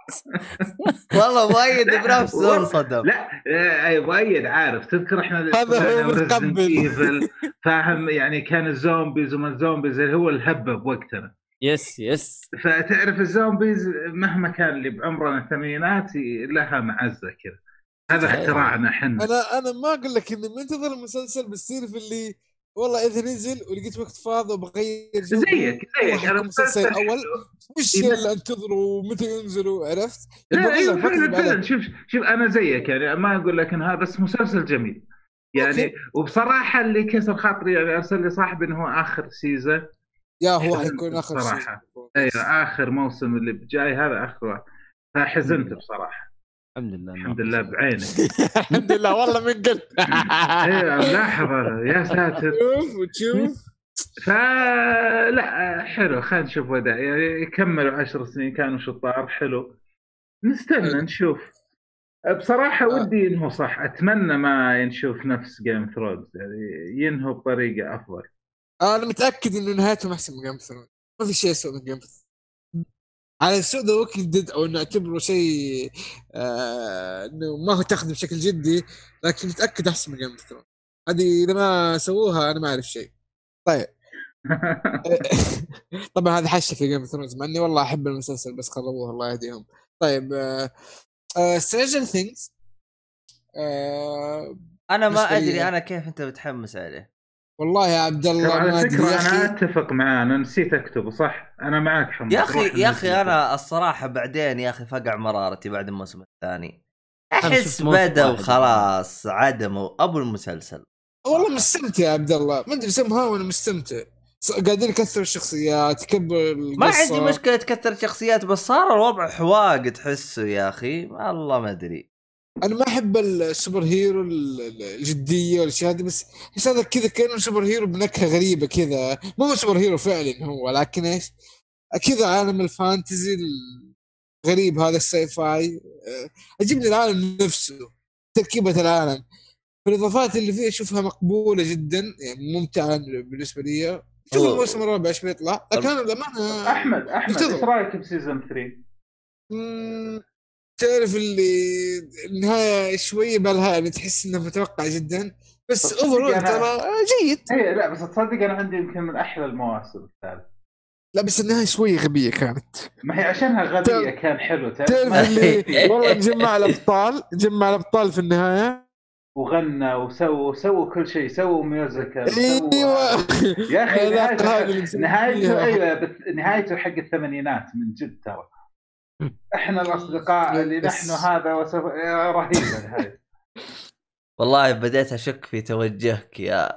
والله مؤيد بنفسه انصدم لا آه، مؤيد عارف. تذكر إحنا هذا هو متقبل. فاهم يعني كان ال zombies وما ال zombies اللي هو الهبة بوقتنا. yes yes فتعرف ال zombies مهما كان اللي بعمرنا الثمانينات لها معزة كذا. هذا. اختراعنا إحنا. أنا أنا ما أقول لك إني منتظر المسلسل بتصير في اللي والله إذا نزل ولقيت وقت فاضي وبغير زيك زيك. أنا مسلسل الأول وش اللي انتظروا ومتى ينزلوا عرفت؟ لا أيوه فعلا فعلا. شوف شوف أنا زيك يعني ما أقول لك انها بس مسلسل جميل. يعني okay. وبصراحة اللي كسر خاطري يعني أرسل لي صاحبي إنه هو آخر season يا هو حيكون آخر بصراحة. أيوه آخر موسم اللي بجاي هذا آخر واحد. فحزنت بصراحة. الحمد لله الحمد لله بعينك. [LAUGHS] الحمد لله والله من قلب [LAUGHS] أيوه ملاحظ يا ساتر. شوف وتشوف. فلا حلو. خلينا نشوف وداع يعني كملوا عشر سنين كانوا شطار. حلو. نستنى حلو. نشوف. بصراحة آه. ودي ينهوا صح. أتمنى ما نشوف نفس Game Thrones يعني ينهوا بطريقة أفضل. أنا متأكد إنه نهايتهم أحسن من Game Thrones ما في شيء اسوء من Game of على سوء The Walking Dead أو نعتبره شيء آه إنه ما هو تاخذه بشكل جدي لكن متأكد أحسن من Game of Thrones هذه إذا ما سووها أنا ما أعرف شيء. طيب. [LAUGHS] طبعا هذا حشة في Game of Thrones مع إني والله أحب المسلسل بس خربوه الله يهديهم. طيب Stranger Things أنا ما أدري أنا كيف أنت متحمس عليه. والله يا عبد الله على يا أنا أتفق معاه أنا نسيت أكتبه صح؟ أنا معك حمد يا أخي يا أخي. أنا الصراحة بعدين يا أخي فقع مرارتي بعد الموسم الثاني. أحس بدأ. وخلاص. عدموا أبو المسلسل. والله مستمتع يا عبد الله ما أدري سمها وأنا مستمتع. قاعدين يكثروا الشخصيات يكبر ما. عندي مشكلة تكثر شخصيات بس صار الوضع حواق تحسه يا أخي والله ما أدري. أنا ما أحب ال superhero ال- ال- الجدية والاشياء هذه بس بس هذا كذا كأنه superhero بنكهة غريبة كذا. مو superhero فعلا هو لكن إيش؟ كذا عالم ال fantasy الغريب هذا ال sci-fi آه، عجبني العالم نفسه تركيبة العالم. الاضافات اللي فيه أشوفها مقبولة جدا يعني ممتعة بالنسبة لي. شوف الموسم الرابع إيش بيطلع؟ لكن أنا للأمانة أحمد أحمد. إيش رأيك ب season 3؟ تعرف اللي النهاية شوية يعني تحس انها متوقع جدا. بس overall أنا- ترى جيد. اي لا بس تصدق أنا عندي يمكن من أحلى المواسم الثالث لا بس النهاية شوية غبية كانت. ما هي عشانها غبيه كان حلو تعرف؟ اللي [LAUGHS] والله نجمع الأبطال نجمع الأبطال في النهاية. وغنى وسووا سووا كل شيء سووا ميوزيكال أيوه. يا أخي [LAUGHS] نهايته. [LAUGHS] أيوه بس نهايته حق الثمانينات من جد ترى. إحنا الأصدقاء اللي بس- نحن هذا رهيبه نهايته والله بديت أشك في توجهك يا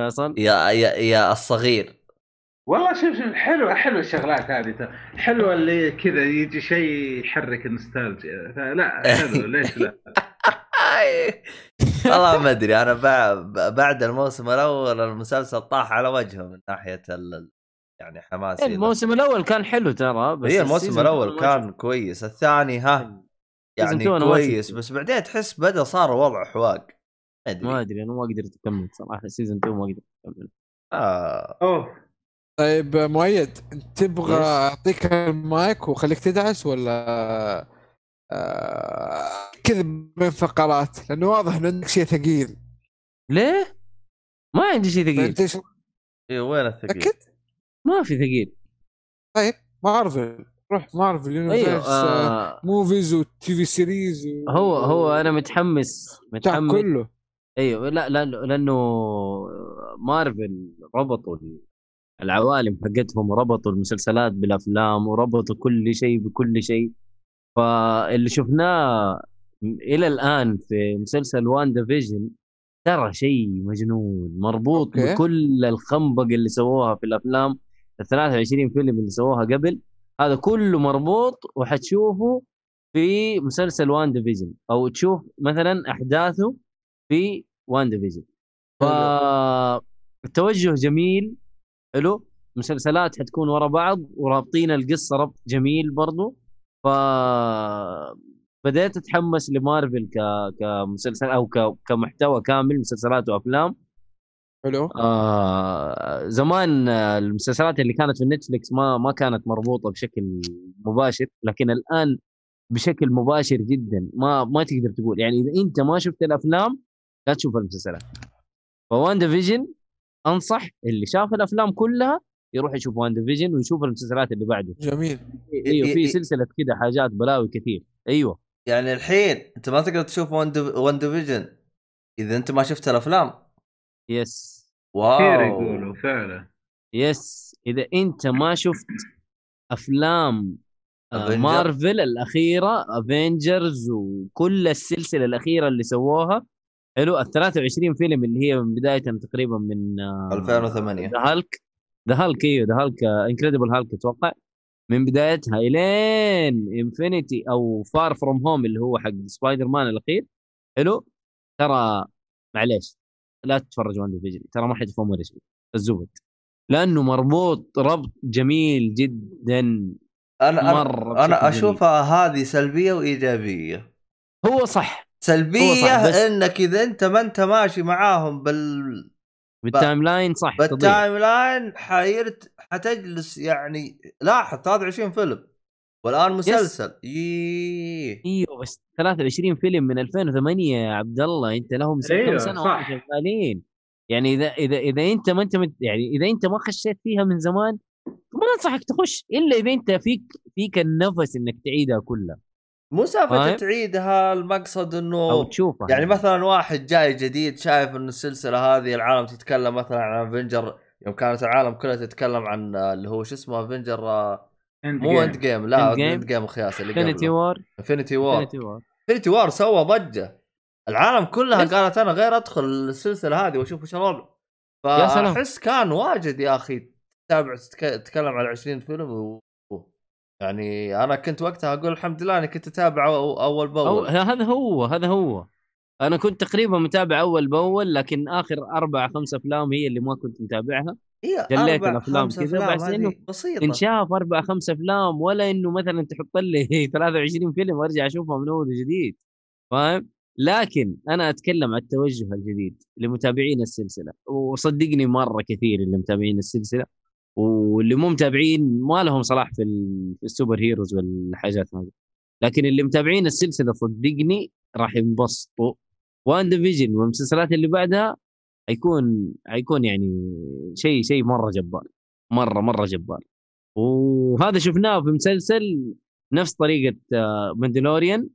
فيصل؟ يا يا, يا الصغير. والله شوف شوف حلوة حلوة الشغلات هذه. ترى. حلوة اللي كذا يجي شيء يحرك النوستالجيا. فلا حلو ليش لا؟ [LAUGHS] والله ما أدري أنا بع- بعد الموسم الأول المسلسل طاح على وجهه من ناحية ال... يعني حماسي الموسم الأول كان حلو ترى بس هي الموسم الأول كان كويس. الثاني ها يعني أنا ما كويس. بس بعدين تحس بدأ صار وضع حواق ما أدري. ما أدري أنا ما قدرت أكمل صراحة. season 2 ما قدرت اكمل آه. أوه. طيب مؤيد انت تبغى أعطيك المايك وخليك تدعس ولا؟ آه كذا بين فقرات لأنه واضح ان عندك شيء ثقيل. ليه؟ ما عندي شيء ثقيل. فأنت إيش؟ إيه وين الثقيل؟ اكد ما في ثقيل. طيب مارفل. روح Marvel Universe آه. آه. movies و TV series و... هو هو أنا متحمس متحمس. كله. أيوه لا لا لأنه مارفل ربطوا العوالم حقتهم وربطوا المسلسلات بالأفلام وربطوا كل شيء بكل شيء. فاللي شفناه إلى الآن في مسلسل WandaVision ترى شيء مجنون مربوط okay. بكل الخنبق اللي سووها في الأفلام. ال 23 فيلم اللي سووها قبل هذا كله مربوط وحتشوفه في مسلسل WandaVision أو تشوف مثلا أحداثه في WandaVision. فالتوجه جميل حلو؟ مسلسلات حتكون ورا بعض ورابطين القصة ربط جميل برضو. ف بديت اتحمس لمارفل ك... كمسلسل أو ك... كمحتوى كامل مسلسلات وأفلام. حلو. آه زمان المسلسلات اللي كانت في Netflix ما ما كانت مربوطة بشكل مباشر لكن الآن بشكل مباشر جدا. ما ما تقدر تقول. يعني إذا أنت ما شفت الأفلام لا تشوف المسلسلات. ف WandaVision أنصح اللي شاف الأفلام كلها يروح يشوف WandaVision ويشوف المسلسلات اللي بعده. جميل. أيوه في سلسلة كده حاجات بلاوي كثير. أيوه. يعني الحين أنت ما تقدر تشوف WandaVision إذا أنت ما شفت الأفلام. yes. wow. كثير يقولوا فعلا. yes. إذا أنت ما شفت أفلام آه،. مارفل الأخيرة Avengers وكل السلسلة الأخيرة اللي سووها حلو ال 23 فيلم اللي هي من بداية تقريبا من آه، 2008 The Hulk The Hulk إيوه The Hulk Incredible Hulk أتوقع. من بدايتها إلين Infinity أو Far From Home اللي هو حق سبايدر مان الأخير. حلو. ترى معليش. لا تتفرج WandaVision ترى ما حتفهم ولا شيء. الزبد. لأنه مربوط ربط جميل جدا. أنا أنا, أنا جميل. أشوفها هذه سلبية وإيجابية. هو صح. سلبية هو صح، بس- إنك إذا أنت ما أنت ماشي معاهم بال بال timeline صح بال timeline حيرت حتجلس يعني لاحظ 23 فيلم. والآن مسلسل yeah أيوه بس 23 فيلم من 2008 يا عبد الله انت لهم كم سنه صح. شغالين يعني اذا اذا اذا انت ما انت مت يعني اذا انت ما خشيت فيها من زمان ما انصحك تخش الا اذا انت فيك فيك النفس انك تعيدها كلها مو سالفه؟ تعيدها المقصد انه أو تشوفها يعني مثلا واحد جاي جديد شايف ان السلسله هذه العالم تتكلم مثلا عن Avengers يوم كانت العالم كلها تتكلم عن اللي هو شو اسمه Avengers مو. Endgame لا. Endgame خياس اللي Infinity War Infinity War Infinity War سوى ضجة. العالم كلها. قالت أنا غير أدخل السلسلة هذه وأشوف وش الوضع. يا سلام. فأحس كان واجد يا أخي تتابع تتك- تتكلم على 20 فيلم و... يعني أنا كنت وقتها أقول الحمد لله إني كنت أتابع أو- أول أو باول هذا هو هذا هو. أنا كنت تقريبا متابع أول بأول لكن آخر أربع خمس أفلام هي اللي ما كنت متابعها. هي جليت خمسة كذا، بس إنه بسيطة. انشاف أربع خمس أفلام ولا إنه مثلا تحط لي [LAUGHS] 23 فيلم وأرجع اشوفها من أول وجديد. فاهم؟ لكن أنا أتكلم عن التوجه الجديد لمتابعين السلسلة. وصدقني مرة كثير اللي متابعين السلسلة واللي مو متابعين ما لهم صلاح في السوبر هيروز والحاجات هذه. لكن اللي متابعين السلسلة صدقني راح ينبسطوا. WandaVision والمسلسلات اللي بعدها حيكون حيكون يعني شيء شيء مرة جبار مرة مرة جبار. وهذا شفناه في مسلسل نفس طريقة Mandalorian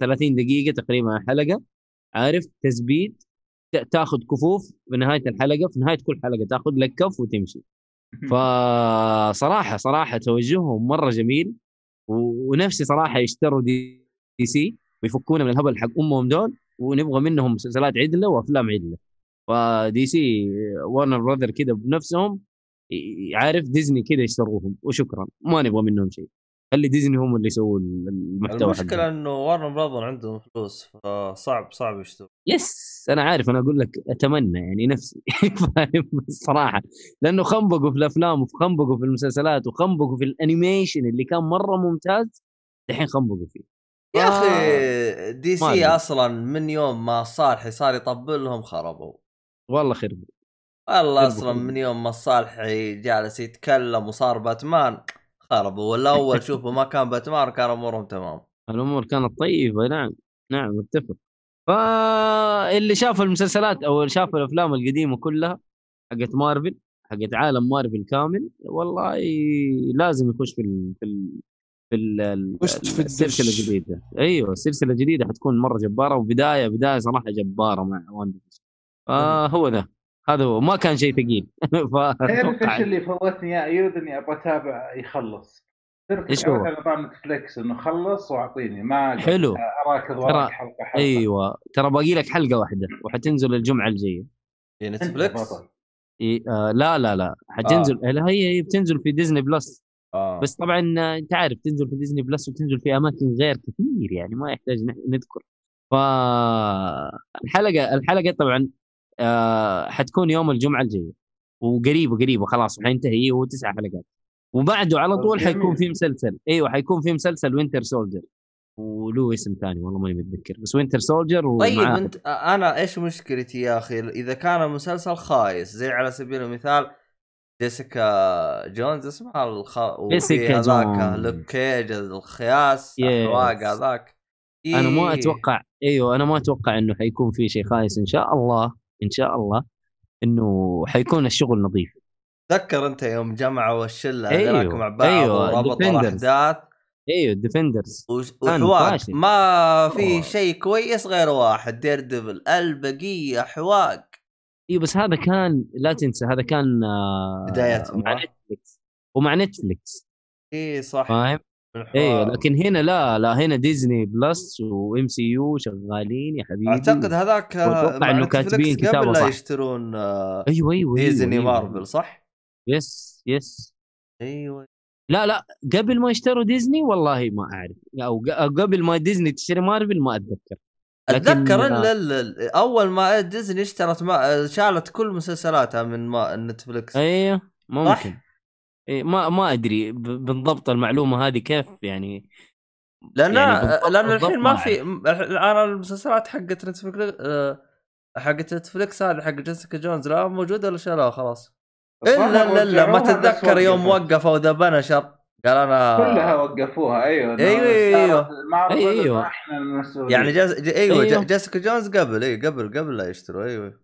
30 دقيقة تقريبا حلقة. عارف؟ تثبيت تاخذ كفوف في نهاية الحلقة في نهاية كل حلقة تاخذ لك كف وتمشي. فصراحه صراحة توجههم مرة جميل. ونفسي صراحة يشتروا دي, DC ويفكونا من الهبل حق أمهم دول ونبغى منهم مسلسلات عدلة وأفلام عدلة. ف DC Warner Brothers كذا بنفسهم عارف ديزني كذا يشتروهم وشكرا ما نبغى منهم شيء. خلي ديزني هم اللي يسووا المحتوى المشكلة حقهم إنه Warner Brothers عندهم فلوس فصعب صعب يشتروا yes أنا عارف أنا أقول لك أتمنى يعني نفسي. [LAUGHS] فاهم؟ الصراحة. لأنه خنبقوا في الأفلام وخنبقوا في المسلسلات وخنبقوا في ال animation اللي كان مرة ممتاز الحين خنبقوا فيه. يا. أخي دي سي. أصلا من يوم ما صالحي صار يطبل لهم خربوا. والله خرب والله أصلا. من يوم ما صالحي جالس يتكلم وصار باتمان خربوا. ولا اول [LAUGHS] شوفوا ما كان باتمان كان أمورهم تمام. الأمور كانت طيبة نعم نعم اتفق فاللي شاف المسلسلات أو اللي شاف الأفلام القديمة كلها حقت مارفل حقت عالم مارفل كامل والله لازم يخش في ال في ال في ال- في السلسلة. الجديدة. أيوه السلسلة الجديدة حتكون مرة جبارة وبداية بداية صراحة جبارة مع وان فهو ذا. هذا هو. ما كان شيء ثقيل. [LAUGHS] تعرف إيش اللي فوتني يا ايود اني أبغى أتابع يخلص. إيش هو؟ نظام Netflix إنه خلص وأعطيني. ما حلو. اراكض ترى- وراك حلقة حلقة. أيوه. ترى باقي لك حلقة واحدة وحتنزل الجمعة الجاية. في Netflix إيه آه لا لا لا. حتنزل. آه. لا هي هي بتنزل في Disney Plus آه. بس طبعا آه، أنت عارف تنزل في Disney Plus وتنزل في أماكن غير كثير يعني ما يحتاج نذكر فالحلقه الحلقة طبعا آه حتكون يوم الجمعة الجايه وقريبه قريبه خلاص حينتهي هو تسع حلقات. وبعده على طول. حيكون في مسلسل. إيوه حيكون في مسلسل Winter Soldier وله اسم ثاني والله ماني متذكر. بس Winter Soldier طيب انت أنا إيش مشكلتي يا أخي؟ إذا كان المسلسل خايس زي على سبيل المثال Jessica Jones اسمها الخ... جيسيكا هذاك Jones. Luke Cage الخياس. الحواق هذاك. أنا ما إيه. أتوقع إيوه أنا ما أتوقع إنه حيكون في شيء خايس إن شاء الله. إن شاء الله إنه حيكون الشغل نظيف تذكر أنت يوم جمعوا الشلة أيوه، هذاك مع بعض أيوه، وربطوا. الأحداث أيوه ال Defenders وحواق. ما في. شيء كويس غير واحد Daredevil البقية حواق أيوه بس هذا كان لا تنسى هذا كان آه، بدايتهم، مع؟ Netflix ومع Netflix اي صح فاهم. أيوه لكن هنا لا لا هنا Disney Plus و MCU شغالين يا حبيبي. أعتقد هذاك مع إنه Netflix كاتبين كتابة قبل لا. يشترون آه، أيوه أيوه ديزني أيوة، مارفل صح؟ yes yes. أيوه. لا لا قبل ما يشتروا ديزني والله ما أعرف. أو قبل ما ديزني تشتري مارفل ما أتذكر. أتذكر إن ال- أول ما ديزني اشترت ما شالت كل مسلسلاتها من ما Netflix أيوه؟ ممكن. ما ما أدري بالضبط المعلومة هذه كيف يعني لأن يعني لأن الحين ما في أنا المسلسلات حقت Netflix آه، حقت نتفلكس هذه حق جيسيكا جونز لا موجودة ولا شالوها خلاص إلا الا إلا ما تتذكر يوم. وقفوا ذا بنشر قال أنا كلها وقفوها أيوه أيوة، أيوة. مارفل أيوة. أيوة. إحنا المسؤولين يعني جاز... ج... أيوه, أيوه. أيوه. جيسيكا جونز قبل اي قبل قبل لا يشتروا أيوه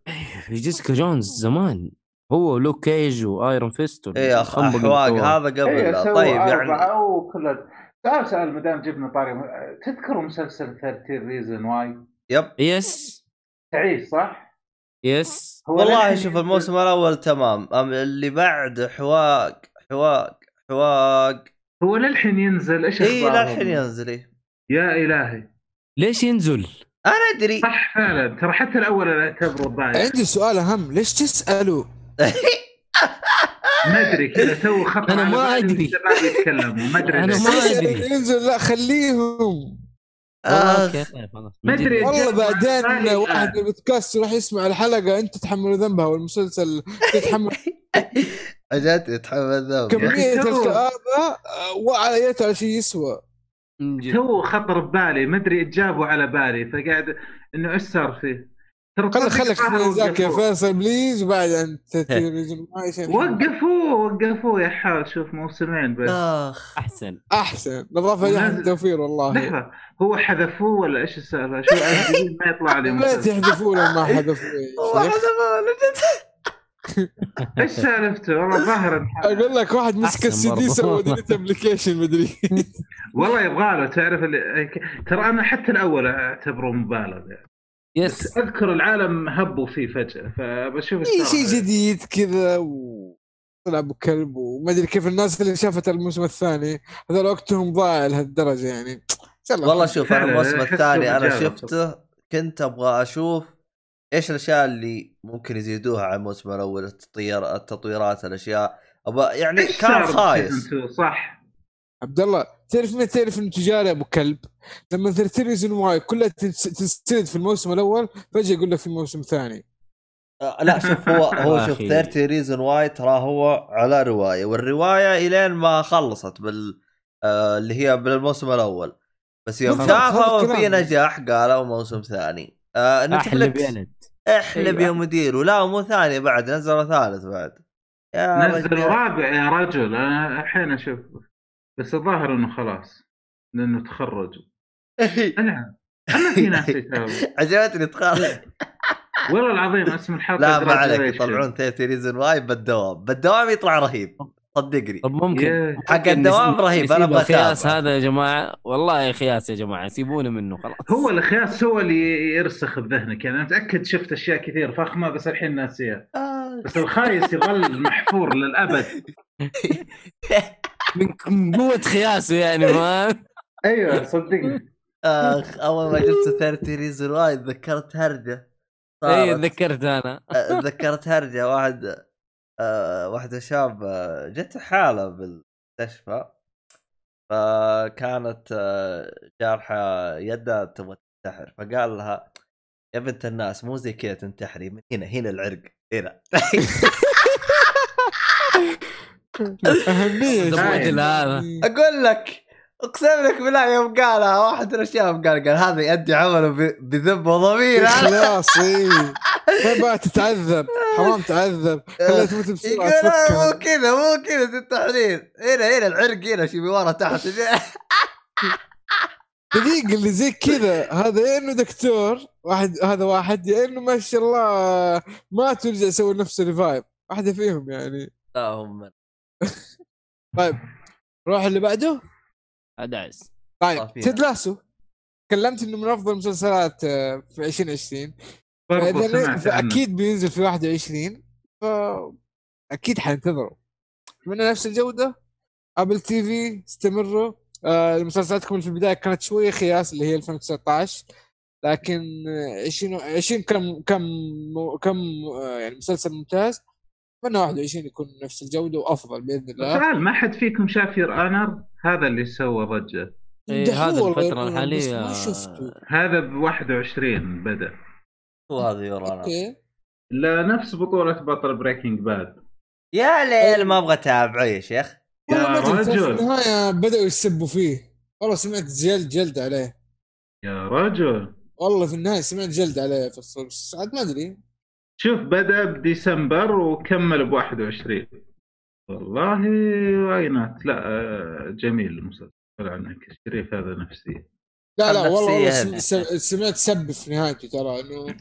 في جيسيكا جونز زمان هو لوك كيج وايرون فيست اي إيه،. احواق هذا قبل. سووا طيب يعني وكلها سؤال سؤال ما دام جبنا طاري تذكروا مسلسل 30 reason why yep yes تعيش صح؟ يس والله شوف الموسم الأول تمام أم اللي بعد حواق حواق حواق هو للحين ينزل إيش إي؟ للحين ينزل إيه. يا إلهي ليش ينزل؟ أنا أدري صح فعلا ترى حتى الأول أنا أعتبره ضايع عندي سؤال أهم ليش تسألوا؟ ما أدري كذا تو خط أنا على ما يتكلموا ما أدري أنا ليش. ما تسأل أدري. [LAUGHS] ينزل لا خليهم آه أوكي طيب خلاص ما. جد. والله بعدين. واحد من البودكاست يروح يسمع الحلقة أنت تتحمل ذنبها والمسلسل تتحمل [LAUGHS] اجت يتحمل ذنب كميه الكآبه آه، وعلى يتها شيء يسوى. تو خطر ببالي ما أدري جابوا على بالي فقاعد إنه إيش صار فيه خل من ذاك يا. فيصل please وبعد عن تلفزيون ما شيء. وقفوه وقفوه يا حال شوف موسمين بس آخ أحسن أحسن نظافه ونزل- أحمد توفير والله لحظه هو حذفوه ولا إيش السالفة؟ شو [LAUGHS] ما يطلع لي ليت مسلسل. يحذفوا له ما حذفوا يا شيخ. إيش سالفته؟ والله ظاهر انحرق. أقول لك واحد مسك السي دي. سوى delete application مدري والله يبغى له تعرف اللي... ترى أنا حتى الأول أعتبره مبالغ يعني. yes. بس أذكر العالم هبوا فيه فجأة فبشوف اي. شيء جديد كذا و طلع أبو كلب وما أدري كيف الناس اللي شافت الموسم الثاني هذول وقتهم ضايع لهالدرجة يعني. إن شاء الله والله شوف أنا الموسم الثاني أنا. شفته كنت أبغى أشوف إيش الأشياء اللي ممكن يزيدوها على الموسم الأول التطوير التطويرات الأشياء. أبغى يعني كان خايس. ب season 2 صح. عبد الله تعرف متى تعرف انه تجاري أبو كلب لما 13 reason why كلها تنسرد في الموسم الأول فجأة يقول لك في موسم ثاني آه، لا شوف هو [LAUGHS] هو شوف أخي. 30 reason why ترى هو على رواية والرواية إلين ما خلصت بال آه اللي هي بالموسم الأول بس يوم شافوا في. نجاح قالوا موسم ثاني آه احلب نتفلكس احلب أيوة. يا مدير ولا مو ثاني بعد نزلوا ثالث بعد يا نزلوا. رابع يا رجل أنا الحين أشوف بس الظاهر إنه خلاص لأنه تخرج. أنا اما في ناس [LAUGHS] عجبتني تخرج. والله العظيم أسم الحلقة لا ما عليك. Graduation. يطلعون 30 reason why بالدوام. بالدوام يطلع رهيب. صدقني. طب ممكن. حق الدوام رهيب، الخياس أتابع. هذا يا جماعة. والله خياس يا جماعة سيبونا منه خلاص. هو الخياس هو اللي يرسخ بذهنك. يعني أنا متأكد شفت أشياء كثير فخمه بس الحين ناسيها. آه. بس الخايس يظل محفور للأبد. [LAUGHS] من قوة خياسه يعني [LAUGHS] ما أيوه صدقني. آخ أول ما جبت 30 reason why تذكرت هرجة. اي. تذكرت أنا. آه، تذكرت هرجة. واحد آه واحدة شاب آه، جت حالة بالمستشفى. فكانت آه، جارحة يدها تبغى تنتحر. فقال لها يا بنت الناس مو زي كذا تنتحري. من هنا هنا العرق. هنا. [LAUGHS] اهميه. هذا أقول لك أقسم لك بالله يوم قالها واحد من الشباب قال قال هذا يؤدي عمله ب- بذنب وضمير. خلاص اي ما بقى تتعذب. حرام تعذب خليها تموت بسرعة يقول آه، مو كذا مو كذا تنتحرين هنا هنا العرق هنا شوفي ورا تحت. [LAUGHS] دقيقة اللي زي كذا. هذا يا إنه دكتور واحد هذا واحد يا إنه ما شاء الله مات ورجع يسوي نفسه ريفايف واحدة فيهم يعني. لا هم [LAUGHS] طيب نروح اللي بعده. ادعس طيب. تيد لاسو تكلمت إنه من أفضل المسلسلات آه، في 2020 برضو فإذا فأكيد بينزل في 21 فاكيد حننتظره أتمنى نفس الجودة. أبل تي في استمروا. آه مسلسلاتكم في البداية كانت شوية خياس اللي هي 2019 لكن آه، 20 20 كم كم كم يعني مسلسل ممتاز. أتمنى 21 يكون نفس الجودة وأفضل بإذن الله. سؤال ما حد فيكم شاف Your Honor؟ هذا اللي سوى ضجة. إيه، هذا الحالية- بس ما شفته هذا ب 21 بدأ. وهذا Your Honor أوكي. لا نفس بطولة بطل Breaking Bad يا ليل ما أبغى أتابعه يا شيخ. يا أدري، في رجل. النهاية بدأوا يسبوا فيه. والله سمعت جلد جلد عليه. يا رجل. والله في النهاية سمعت جلد عليه في الصوت بس عاد ما أدري. شوف بدأ بديسمبر وكمل ب 21 والله واينات لا آه، جميل المسلسل. طلع عنك الشريف هذا نفسي. لا لا والله, سمعت سب في نهايته ترى إنه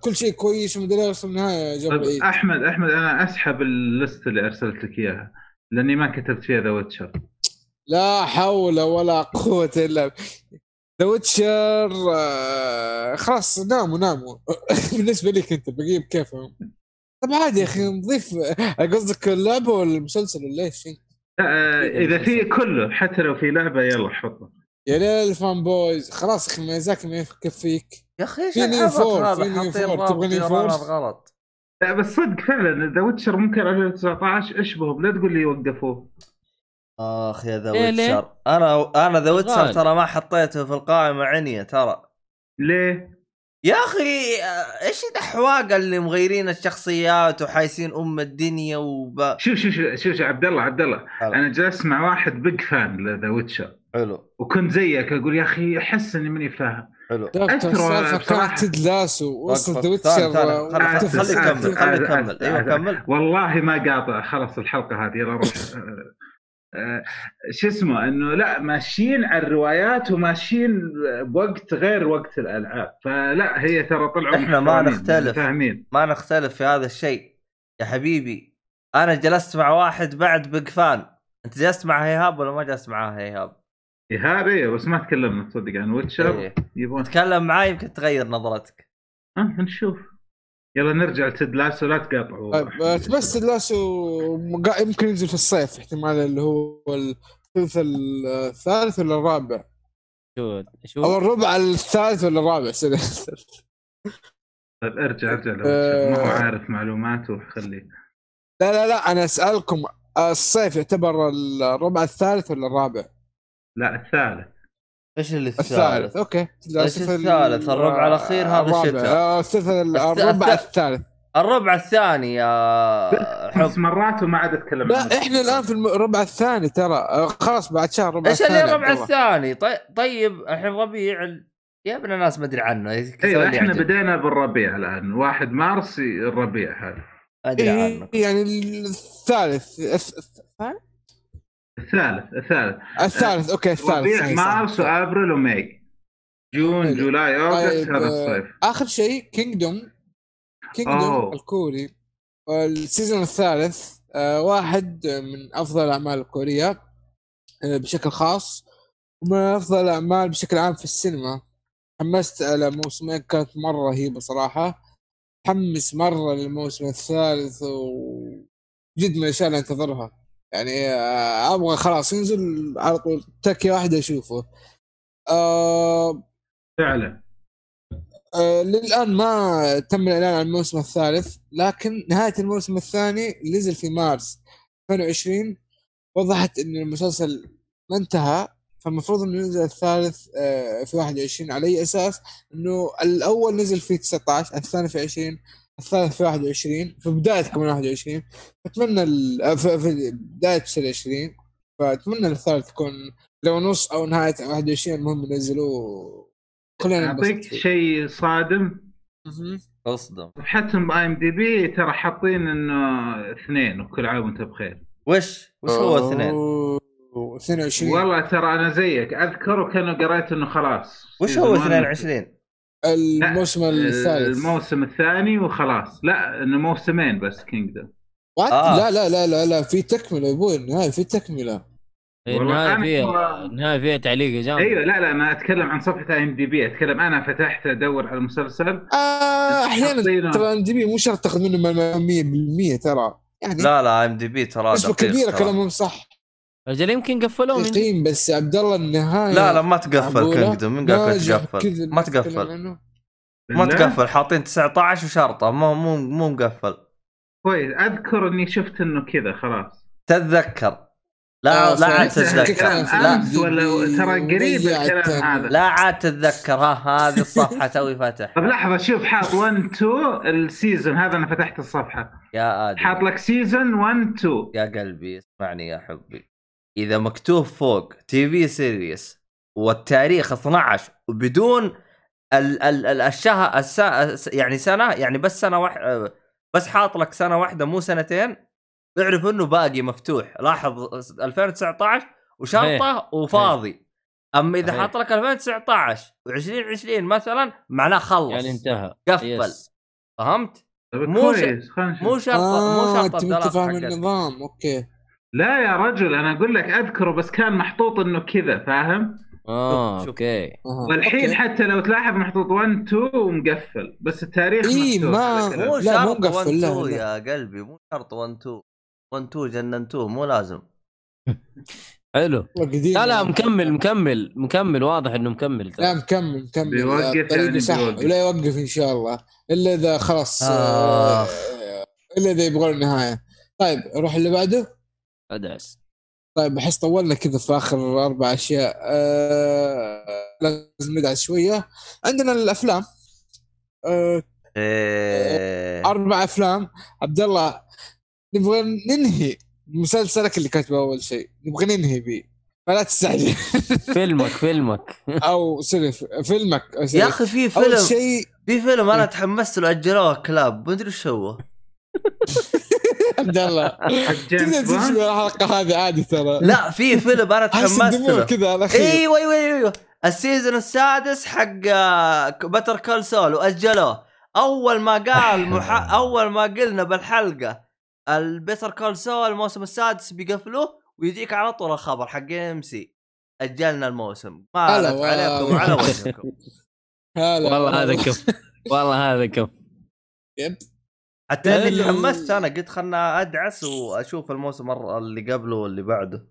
كل شيء كويس ومدري إيش في النهايه جاب طيب بعيد أحمد أحمد أنا أسحب ال list اللي أرسلت لك إياها لأني ما كتبت فيها ذا ويتشر لا حول ولا قوة إلا The Witcher خلاص ناموا ناموا. [LAUGHS] بالنسبة لك انت بقيه بكيفهم طب عادي يا أخي نضيف قصدك اللعبة ولا المسلسل ولا إيش؟ آه، إذا في كله حتى لو في لعبة يلا حطه. يا ليل fan boys. خلاص يا أخي ميازاكي ما يكفيك. يا أخي إيش في نيو فور، هذا؟ في نيو فور. تبغى نيو فور؟ غلط. لا بس صدق فعلا The Witcher ممكن 2019 اشبهه لا تقول لي وقفوه آخ يا The؟ Witcher. أنا أنا The Witcher. ترى ما حطيته في القائمة عنية ترى. ليه؟ يا أخي إيش الأحواق اللي مغيرين الشخصيات وحايسين أم الدنيا وب؟ شوف شوف شوف شوف, شوف عبد الله عبد الله. أنا جلست مع واحد big fan ل The Witcher. حلو. وكنت زيك أقول يا أخي أحس إني ماني فاهم. حلو. بصراحة. كانت تيد لاسو. وصل وقف- The. Witcher خلي- آسف، خلي آسف، يكمل خلي آسف، يكمل أيوه. كمل. والله ما قاطع. خلص الحلقة هذه يلا روح. [LAUGHS] شو اسمه إنه لا ماشيين على الروايات وماشيين بوقت غير وقت الألعاب. فلا هي ترى طلعوا إحنا ما نختلف. فاهمين ما نختلف في هذا الشيء. يا حبيبي أنا جلست مع واحد بعد big fan أنت جلست مع هيهاب ولا ما جلست معاه هيهاب؟ هذا إيه بس ما تكلمنا تصدق عن Witcher إيه. يبون تكلم معاي يمكن تغير نظرتك. ها نشوف. يلا نرجع ل Ted Lasso لا تقاطعوا طيب آه، بس Ted Lasso يمكن ينزل في الصيف احتمال اللي هو الثلث الثالث ولا الرابع؟ شو أو شو الربع الثالث ولا الرابع سوري. طيب ارجع ارجع لل weather آه. ما هو عارف معلوماته خليه. لا لا لا أنا أسألكم الصيف يعتبر الربع الثالث ولا الرابع؟ لا الثالث. إيش اللي الثالث الثالث؟ أوكي إيش الثالث؟ الربع الأخير هذا. الشتاء. آه، الربع الث- الثالث الربع الثاني يا حب مرات وما عاد أتكلم لا. إحنا الآن في الربع الثاني ترى آه، خلاص بعد شهر الربع إيش الثاني اللي الربع. الثاني؟ طيب طيب الحين ربيع يا ابن الناس ما أدري عنه أيوه إحنا. بدينا بالربيع الآن 1 مارس الربيع هذا أدري إيه عنه يعني الثالث الث- الث- الثالث الثالث. الثالث أوكي الثالث صحيح، مارس. وأبريل و May. June حلو. July August طيب هذا آه، الصيف. آخر شيء كينجدوم. كينجدوم. الكوري. ال season الثالث آه، واحد من أفضل الاعمال الكورية آه، بشكل خاص ومن أفضل الاعمال بشكل عام في السينما. حمست على موسمين كانت مرة رهيبه صراحة حمس مرة للموسم الثالث وجد من الأشياء اللي أنتظرها. يعني آه، أبغى خلاص ينزل على طول. تكية واحدة أشوفه. آه فعلا. آه للآن ما تم الإعلان عن الموسم الثالث لكن نهاية الموسم الثاني اللي نزل في مارس 2020 وضحت إن المسلسل ما انتهى فالمفروض إنه ينزل الثالث آه في 21 على أي أساس؟ إنه الأول نزل في 19 الثاني في 20 الثالث في 21 في بدايه كمان 21 أتمنى ال- آه، في في بداية سنه 20 فأتمنى الثالث يكون لو نص أو نهاية 21 المهم ينزلوه. خلينا أعطيك. شيء صادم. أصدم. صفحتهم بـ IMDb ترى حاطين إنه اثنين وكل عام وأنت بخير. وش؟ وش هو اثنين؟ أوه، 22 والله ترى أنا زيك. اذكر وكانوا قريت إنه خلاص. وش هو Season one 22 الموسم الثالث الموسم الثاني وخلاص لا إنه موسمين بس كينجدوم what؟ آه. لا لا لا لا لا في تكملة يا أبوي النهاية في تكملة إيه، النهاية فيها النهاية فيها تعليق جامد أيوه لا لا أنا أتكلم عن صفحة IMDb أتكلم أنا فتحت أدور على المسلسل آه أحيانا. ترى IMDb مو شرط تاخذ منهم 100% ترى يعني لا لا IMDb ترى نسبة كبيرة. كلامهم صح رجال يمكن قفلوه من بس عبد الله النهاية لا لا ما تقفل؟ كينجدوم من قال تقفل. ما تقفل. ما؟ تقفل حاطين 19 وشرطة مو مو مو مقفل. كويس أذكر إني شفت إنه كذا خلاص. تتذكر لا آه، لا عاد. تتذكر. لا. ولا ترى قريب الكلام. هذا. لا عاد تتذكر. ها هذه الصفحة [LAUGHS] توي فاتح طب لحظة شوف حاط 1 2 ال season. هذا أنا فتحت الصفحة. يا آدم. حاط لك season 1 2 يا قلبي اسمعني يا حبي. إذا مكتوب فوق TV series والتاريخ 12 وبدون ال ال ال الشهر السا يعني سنة يعني بس سنة واحدة بس حاط لك سنة واحدة مو سنتين اعرف إنه باقي مفتوح لاحظ 2019 وشرطة وفاضي أما إذا. حاط لك 2019 و2020 مثلا معناه خلص يعني انتهى قفل. فهمت؟ طب مو ش-. مو شرطه مو شرطه انت انت الدراسة فاهم. النظام أوكي لا يا رجل أنا أقول لك أذكره بس كان محطوط إنه كذا فاهم آه شوف. أوكي. والحين أوكي. حتى لو تلاحظ محطوط 1 2 ومقفل بس التاريخ إيه، ما-. مو شرط مقفل، 1 لا، 2 لا. يا قلبي مو شرط 1 2 1 2 جننتوه مو لازم حلو [LAUGHS] لا لا يعني. مكمل مكمل مكمل واضح إنه مكمل لا مكمل مكمل بيوقف يعني صح بيوقف. ولا يوقف إن شاء الله إلا إذا خلاص. آه، إلا إذا يبغون النهاية طيب نروح اللي بعده أدعس. طيب بحس طولنا كذا في آخر أربع أشياء. آه لازم ندعس شوية. عندنا الأفلام. آه إيه. أربع أفلام. عبد الله نبغى ننهي مسلسلك اللي كاتبه أول شيء. نبغى ننهي به فلا تستعجل [LAUGHS] فيلمك فيلمك. أو سوري فيلمك. يا أخي في فيلم. شيء في فيلم إيه. أنا تحمست له أجلوه كلاب. ما أدري وش هو. عبد الله. حق تقدر بوند؟ الحلقة هذه عادي ترى. لا في فيلم أنا تحمست له. كذا على خير أيوه أيوه أيوه ال season السادس حق Better Call Saul واجلوه أول ما قال [LAUGHS] مح... أول ما قلنا بالحلقة ال Better Call Saul الموسم السادس بيقفلوه ويجيك على طول الخبر حق إم سي. أجلنا الموسم. ما عليكم. وعلى [LAUGHS] وجهكم. هلا والله هذا كف. والله هذا كف. yep. حتى اني تحمست أنا قلت خلنا أدعس وأشوف الموسم اللي قبله واللي بعده.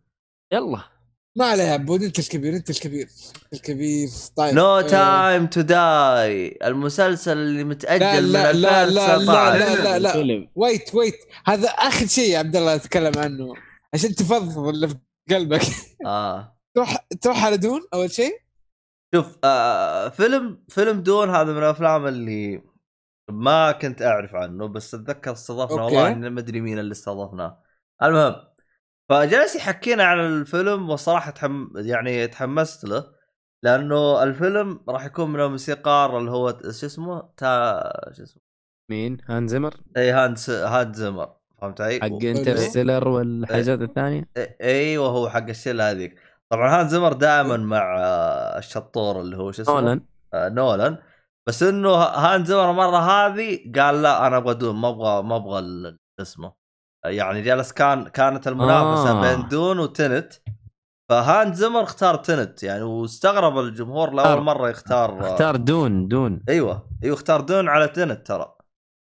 يلا. ما عليه يا عبود أنت الكبير أنت الكبير الكبير طيب نو تايم تو داي المسلسل اللي متأجل لا، من لا، لا، لا، 2019 لا، لا، لا. الفيلم wait wait هذا آخر شيء يا عبد الله أتكلم عنه عشان تفضفض اللي في قلبك. [LAUGHS] آه. تروح تروح على Dune أول شيء؟ شوف آه فيلم فيلم Dune هذا من الأفلام اللي ما كنت أعرف عنه بس أتذكر استضفنا. والله إني ما أدري مين اللي استضفناه. المهم فجلس يحكينا عن الفيلم والصراحه تحم يعني تحمست له لأنه الفيلم راح يكون من الموسيقار اللي هو شو اسمه؟ تا شو اسمه؟ مين؟ هانز زيمر إي هانس هانز زيمر فهمت علي؟ حق Interstellar والحاجات. الثانية؟ أيوه هو حق الشلة هذيك. طبعا هانز زيمر دائما مع الشطور اللي هو شو اسمه؟ نولان. آه، نولان. بس إنه هانز زيمر المره هذه قال لا أنا أبغى Dune ما أبغى ما أبغى اسمه يعني جلس كان كانت المنافسة آه. بين دون وتنت. فهان زمر اختار تنت يعني واستغرب الجمهور لأول مرة يختار اختار دون دون. أيوه أيوه اختار دون على تنت ترى.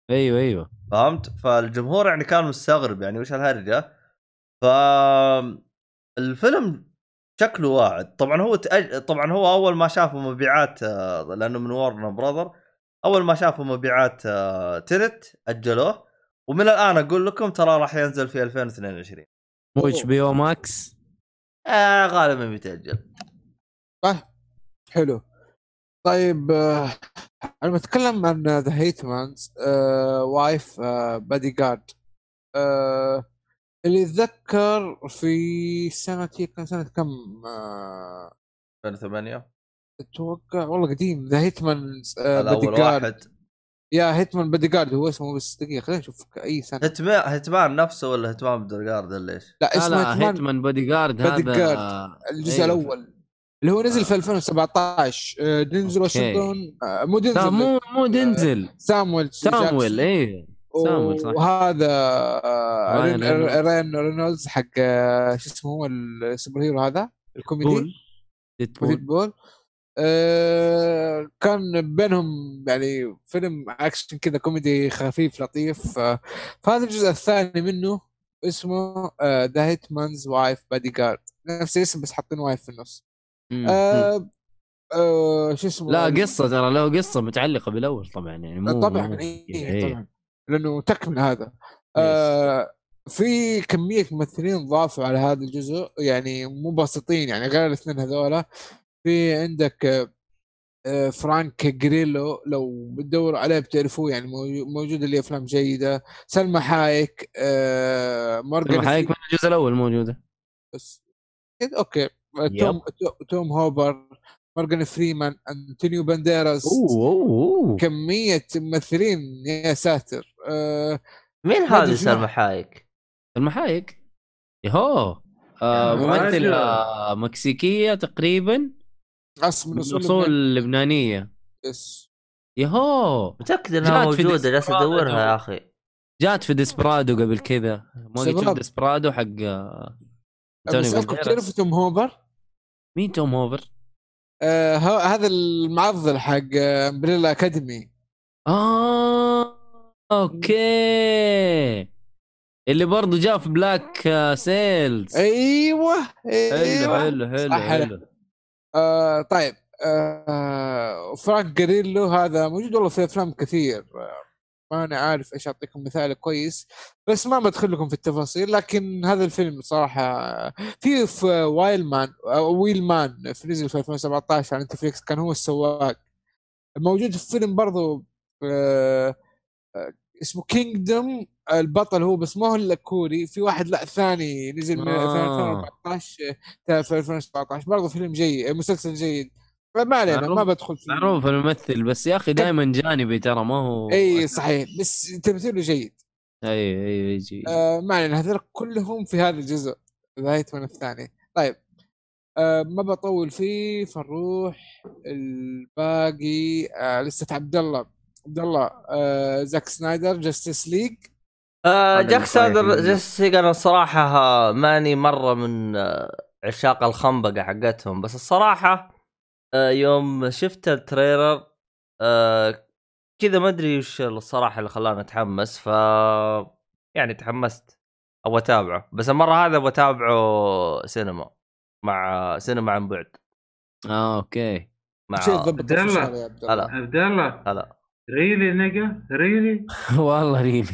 أيوه أيوه. فهمت؟ فالجمهور يعني كان مستغرب يعني وش الهرجه ف الفيلم شكله واعد. طبعا هو تأج... طبعا هو أول ما شافوا مبيعات آه، لأنه من وارن براذر أول ما شافوا مبيعات آه، Tenet أجلوه ومن الآن أقول لكم ترى راح ينزل في 2022 مو HBO Max آه غالبا بيتأجل. حلو. طيب آه، أنا بتكلم عن The Hitman's Wife's Bodyguard آه، اللي يتذكر في سنة هي كان سنة كم؟ آه، 2008 أتوقع والله قديم The Hitman's Body الأول Guard واحد يا Hitman Bodyguard هو اسمه بس دقيقة خلينا نشوف أي سنة Hitman Hitman نفسه ولا Hitman Bodyguard ولا إيش؟ لا لا اسمه لا Hitman Hitman Bodyguard Body هذا Guard. الجزء أيوه. الأول اللي هو نزل في 2017 آه، دينزل. واشنطن آه، مو لا دينزل مو مو دنزل سامويل سامويل. إيه سامويل صح. وهذا آه، رين رينولدز. رين رينولدز حق آه، شو اسمه هو ال superhero هذا الكوميدي. pool. Deadpool. Deadpool. آه، كان بينهم يعني فيلم أكشن كذا كوميدي خفيف لطيف. فهذا الجزء الثاني منه اسمه The Hitman's Wife Bodyguard نفس الاسم بس حاطين Wife في النص. آه، آه، شو اسمه؟ لا قصة ترى له قصة متعلقة بالأول طبعا يعني مو طبعا مو- إيه إيه. طبعا. لأنه تكمل هذا. آه في كمية ممثلين ضافوا على هذا الجزء يعني مو بسيطين يعني غير الاثنين هذولا. في عندك آه، آه، فرانك جريلو لو بتدوروا عليه بتعرفوه يعني موجو- موجود اللي أفلام جيدة. سلمى حايك آه مورجان سلمى حايك من الجزء الأول موجودة. فريس- كده okay. توم تو- توم هوبر مورجان فريمان انطونيو بانديراس أوه أوه كمية ممثلين يا ساتر آه مين هذه شنو. سلمى حايك؟ سلمى حايك يهو آه يا ممثلة رجل. مكسيكية تقريبا اصل من من اصول أصول لبنانية yes. يهو متأكد إنها موجودة جالس. أدورها يا أخي جات في Desperado قبل كذا ما شباب. Desperado حق آه، أنتونيو بسألكم بانديراس. تعرفوا توم هوبر؟ مين توم هوبر؟ آه ه- هذا المعضل حق Umbrella Academy آه okay. اللي برضه جاء في Black آه، Sails أيوه أيوه. حلو حلو. حلو. آه طيب آه فرانك جريلو هذا موجود والله في أفلام كثير. آه ما أنا عارف إيش أعطيكم مثال كويس بس ما بدخل لكم في التفاصيل لكن هذا الفيلم صراحة في في Wheelman Wheelman في نزل في 2017 على نتفليكس كان هو السواق موجود في فيلم برضو آه اسمه Kingdom البطل هو بس ما هو إلا كوري في واحد لا ثاني نزل من آه. 2014 آه، في 2017 برضه فيلم جيد مسلسل جيد ما علينا ما بدخل في معروف الممثل بس يا أخي دائما جانبي ترى ما هو إي صحيح بس تمثيله جيد. إي إي يجي آه ما علينا هذول كلهم في هذا الجزء نهاية من الثاني. طيب آه ما بطول فيه فنروح الباقي. آه لسه عبد الله عبد الله آه زاك سنايدر Justice League. آه جاك صاير منه. جيسيك أنا الصراحه ها- ماني مرة من آه، عشاق الخنبقة حقتهم بس الصراحة يوم شفت ال trailer آه كذا ما أدري وش الصراحة اللي خلاني أتحمس ف يعني تحمست أبغى أتابعه. بس المرة هذا أبغى أتابعه سينما مع سينما عن بعد. آه okay. مع عبد الله. عبد الله؟ هلا. عبد الله هلا. Really nigga? Really? [LAUGHS] والله really.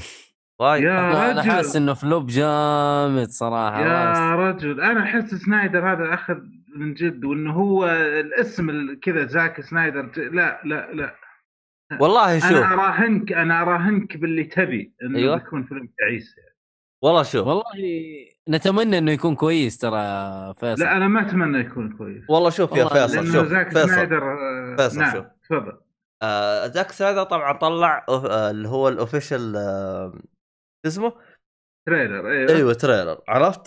وايد يا أنا حاسس إنه flop جامد صراحة يا رجل. أنا أحس سنايدر هذا أخذ من جد وإنه هو الاسم ال- كذا زاك سنايدر. ج- لا لا. لا. والله أنا شوف. اراهنك أنا اراهنك باللي تبي إنه أيوة. يكون فيلم تعيس يعني. والله شوف. والله نتمنى إنه يكون كويس ترى فيصل. لا أنا ما أتمنى يكون كويس. والله شوف يا والله فيصل لأنه شوف زاك فيصل سنايدر آه، فيصل، نعم شوف. تفضل. آه زاك سنايدر طبعا طلع آه اللي هو ال official آه اسمه؟ trailer أيوه, أيوه تريلر. عرفت؟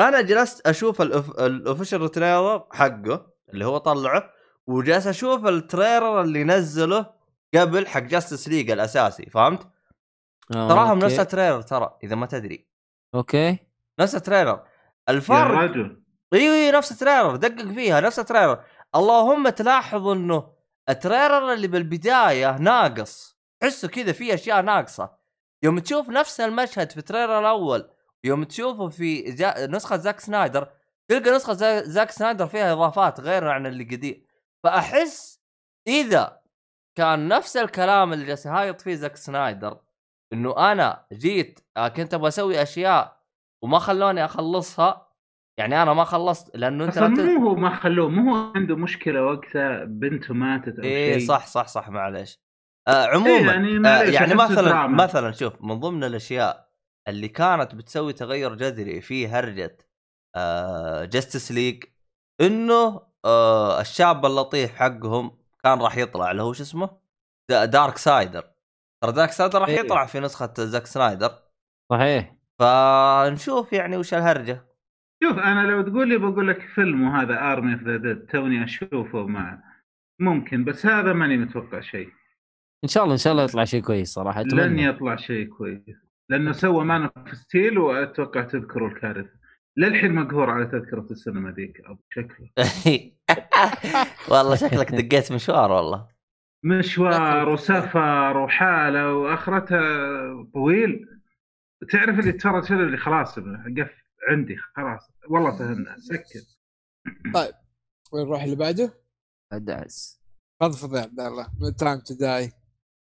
أنا جلست أشوف ال official trailer حقه اللي هو طلعه وجالس أشوف ال trailer اللي نزله قبل حق Justice League الأساسي فهمت؟ آه، تراهم okay. نفس ال trailer ترى إذا ما تدري. okay. نفس ال trailer. الفرق أيوه أيوه نفس ال trailer دقق فيها نفس ال trailer. اللهم تلاحظ إنه ال trailer اللي بالبداية ناقص تحسه كذا في أشياء ناقصة. يوم تشوف نفس المشهد في ال trailer الأول يوم تشوفه في جا... نسخة زاك سنايدر تلقى نسخة زا... زاك سنايدر فيها إضافات غير عن اللي قديم. فأحس إذا كان نفس الكلام اللي جالس يهايط فيه زاك سنايدر إنه أنا جيت آه، كنت أبغى أسوي أشياء وما خلوني أخلصها يعني أنا ما خلصت لأنه أنت أصلا لا ت- مو هو ما خلوه مو هو عنده مشكلة وقتها بنته ماتت أو إيه شيء. صح صح صح معلش آه عموما إيه يعني, يعني آه يعني مثلا دراما. مثلا شوف من ضمن الأشياء اللي كانت بتسوي تغير جذري في هرجة آه Justice League إنه آه الشاب اللطيف حقهم كان راح يطلع اللي هو شو اسمه؟ دا- دارك سايد ترى دارك سايد راح إيه. يطلع في نسخة زاك سنايدر صحيح. فنشوف يعني وش الهرجة. شوف أنا لو تقول لي بقول لك فيلم وهذا Army of the Dead توني أشوفه مع ممكن بس هذا ماني متوقع شيء. إن شاء الله إن شاء الله يطلع شيء كويس صراحة لن اتمنى يطلع شيء كويس لأنه سوى Man of Steel وأتوقع تذكروا الكارثة. للحين مقهور على تذكرة السينما ذيك أو شكله. [LAUGHS] والله شكلك دقيت مشوار والله. مشوار وسفر وحالة وأخرتها طويل. تعرف اللي ترى شنو؟ اللي خلاص قف عندي خلاص. والله فهمنا سكت. وين نروح اللي بعده؟ أدعس. فضفض يا عبد الله Time to die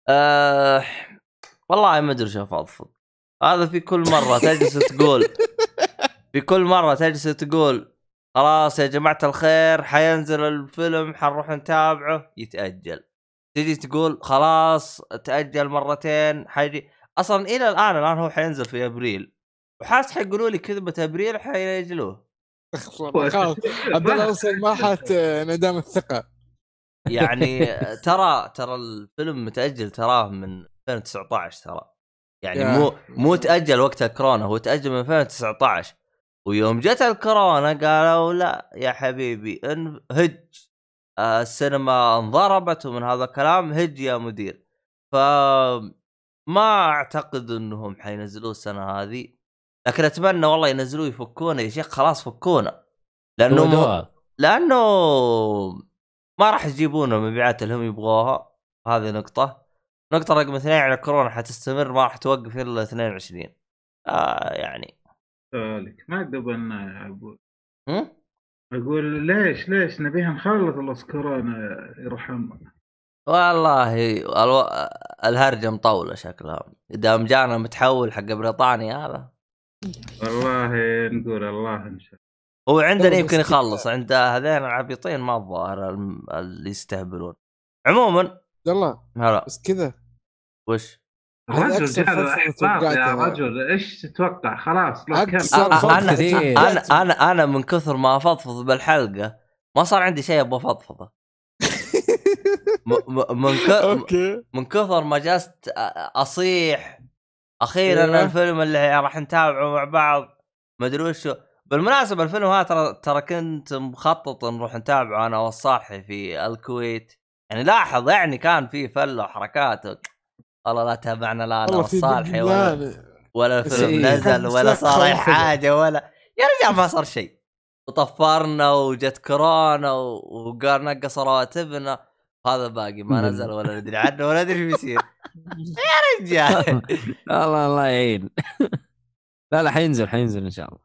آه والله ما أدري شو أفضفض. هذا في كل مرة تجلس تقول. في كل مرة تجلس تقول خلاص يا جماعة الخير حينزل الفيلم حنروح نتابعه. يتأجل. تجي تقول خلاص تأجل مرتين حيجي. أصلا إلى الآن الآن هو حينزل في أبريل. وحاس حيقولوا لي كذبة أبريل [LAUGHS] خلاص. عبد الله [LAUGHS] أصلا ما حات انعدام الثقة. يعني ترى ترى الفيلم متأجل تراه من 2019 ترى. يعني. مو مو تأجل وقت الكورونا هو تأجل من 2019 ويوم جت الكورونا قالوا لا يا حبيبي ان هج. آه، السينما انضربت ومن هذا الكلام هج يا مدير. ف ما أعتقد إنهم حينزلوه السنة هذه. لكن أتمنى والله ينزلوه يفكونا يا شيخ خلاص فكونا. لأنه مو... لأنه ما راح يجيبون المبيعات اللي هم يبغوها. هذه نقطة. نقطة رقم اثنين يعني كورونا حتستمر ما راح توقف إلا 22 آه يعني. ذلك ما يا ابو هم؟ أقول ليش ليش نبيها نخلص الله كورونا يرحم. والله ألو... الهرجة مطولة شكلها. دام جانا متحول حق بريطانيا هذا. والله نقول الله إن شاء هو عندنا يمكن. يخلص عند هذين العبيطين ما الظاهر اللي يستهبلون. عموما عبد الله هلا. بس كذا. وش؟ هذا احباط يا. رجل إيش تتوقع؟ خلاص أنا. أنا أنا أنا من كثر ما أفضفض بالحلقة ما صار عندي شيء أبغى أفضفضه. من ك... [LAUGHS] من كثر ما جلست أصيح أخيرا أيوة. الفيلم اللي راح نتابعه مع بعض ما أدري وشو. بالمناسبة الفيلم هذا ترى ترى كنت مخطط نروح نتابعه. أنا والصالحي في الكويت. يعني لاحظ يعني كان في فله وحركات. والله لا تابعنا لا أنا والصالحي ولا بلدان. ولا الفيلم إيه. نزل ولا صار أي. حاجة ولا. يا رجال ما صار شيء. وطفرنا وجت كورونا وقال نقص رواتبنا. هذا باقي ما نزل ولا ندري عنه ولا ندري إيش بيصير. [LAUGHS] يا رجال. [LAUGHS] الله الله يعين. لا لا حينزل حينزل إن شاء الله.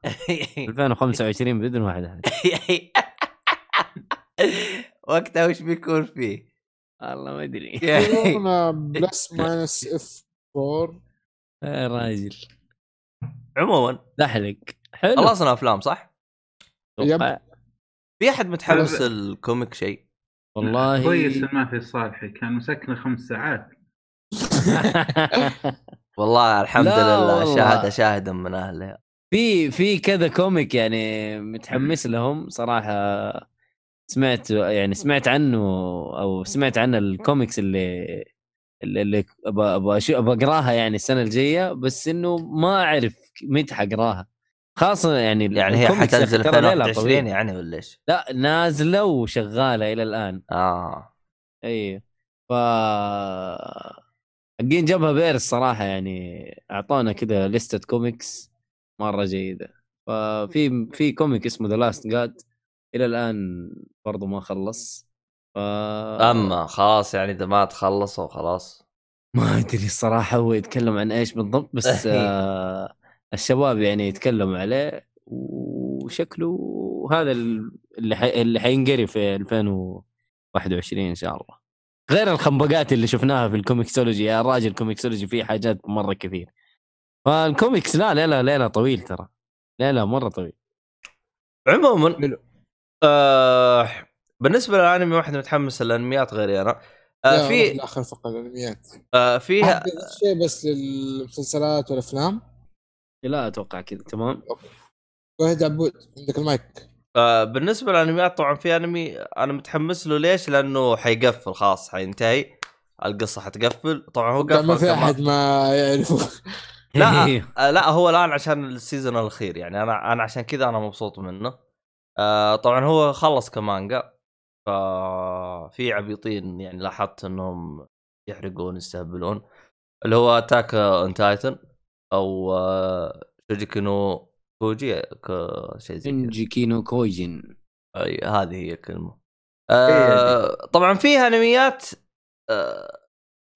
[LAUGHS] 2025 بإذن واحد احد [LAUGHS] وقتها وش بيكون فيه؟ والله ما ادري [LAUGHS] يقولون plus minus F 4 يا راجل. عموما. دحلق حلو. خلصنا أفلام صح؟ أتوقع. في أحد متحمس ال comic شيء؟ والله. كويس ما في صالحي كان مسكنا خمس ساعات. والله الحمد لله. شاهد شاهدا من اهله في في كذا comic يعني متحمس لهم صراحة. سمعت يعني سمعت عنه أو سمعت عن الكوميكس اللي اللي, أبغى أقراها يعني السنة الجاية بس إنه ما أعرف متى حقراها. خاصة يعني يعني هي حتنزل ترى ليلة 2021 طويل. يعني ولا إيش؟ لا نازلة وشغالة إلى الآن. آه. اي ف حقين جبهة بير الصراحة يعني أعطونا كذا لستة كوميكس مرة جيدة. ففي في comic اسمه The Last God إلى الآن برضو ما خلص. ف... أما خلاص يعني إذا ما تخلصوا خلاص. [LAUGHS] ما أدري الصراحة هو يتكلم عن إيش بالضبط بس [LAUGHS] آه الشباب يعني يتكلموا عليه وشكله هذا اللي حي... اللي حينقري في 2021 إن شاء الله. غير الخنبقات اللي شفناها في ال Comixology يا راجل ال Comixology فيه حاجات مرة كثير. فالكوميكس لا لا لا لا طويل ترى. لا لا مرة طويل. عموما. آه بالنسبة للأنمي واحد متحمس للأنميات غيري أنا آه في اخر فقره الانميات آه فيها شيء بس للمسلسلات والأفلام. لا أتوقع كذا. تمام. واحد عبود عندك المايك. آه بالنسبة للأنميات طبعا في أنمي أنا متحمس له. ليش؟ لأنه حيقفل خلاص حينتهي. القصة حتقفل. طبعا هو قفل ما في. أحد ما يعرفه. [LAUGHS] لا [LAUGHS] آه، لا هو الآن عشان السيزون الأخير يعني أنا أنا عشان كذا أنا مبسوط منه. آه طبعا هو خلص كمانجا. ففي عبيطين يعني لاحظت إنهم يحرقون يستهبلون. اللي هو Attack on Titan أو آه Shingeki no Kyojin شيء زي كذا. إنجي كينو كويجن. أي هذه هي الكلمة. آه طبعا في أنميات آه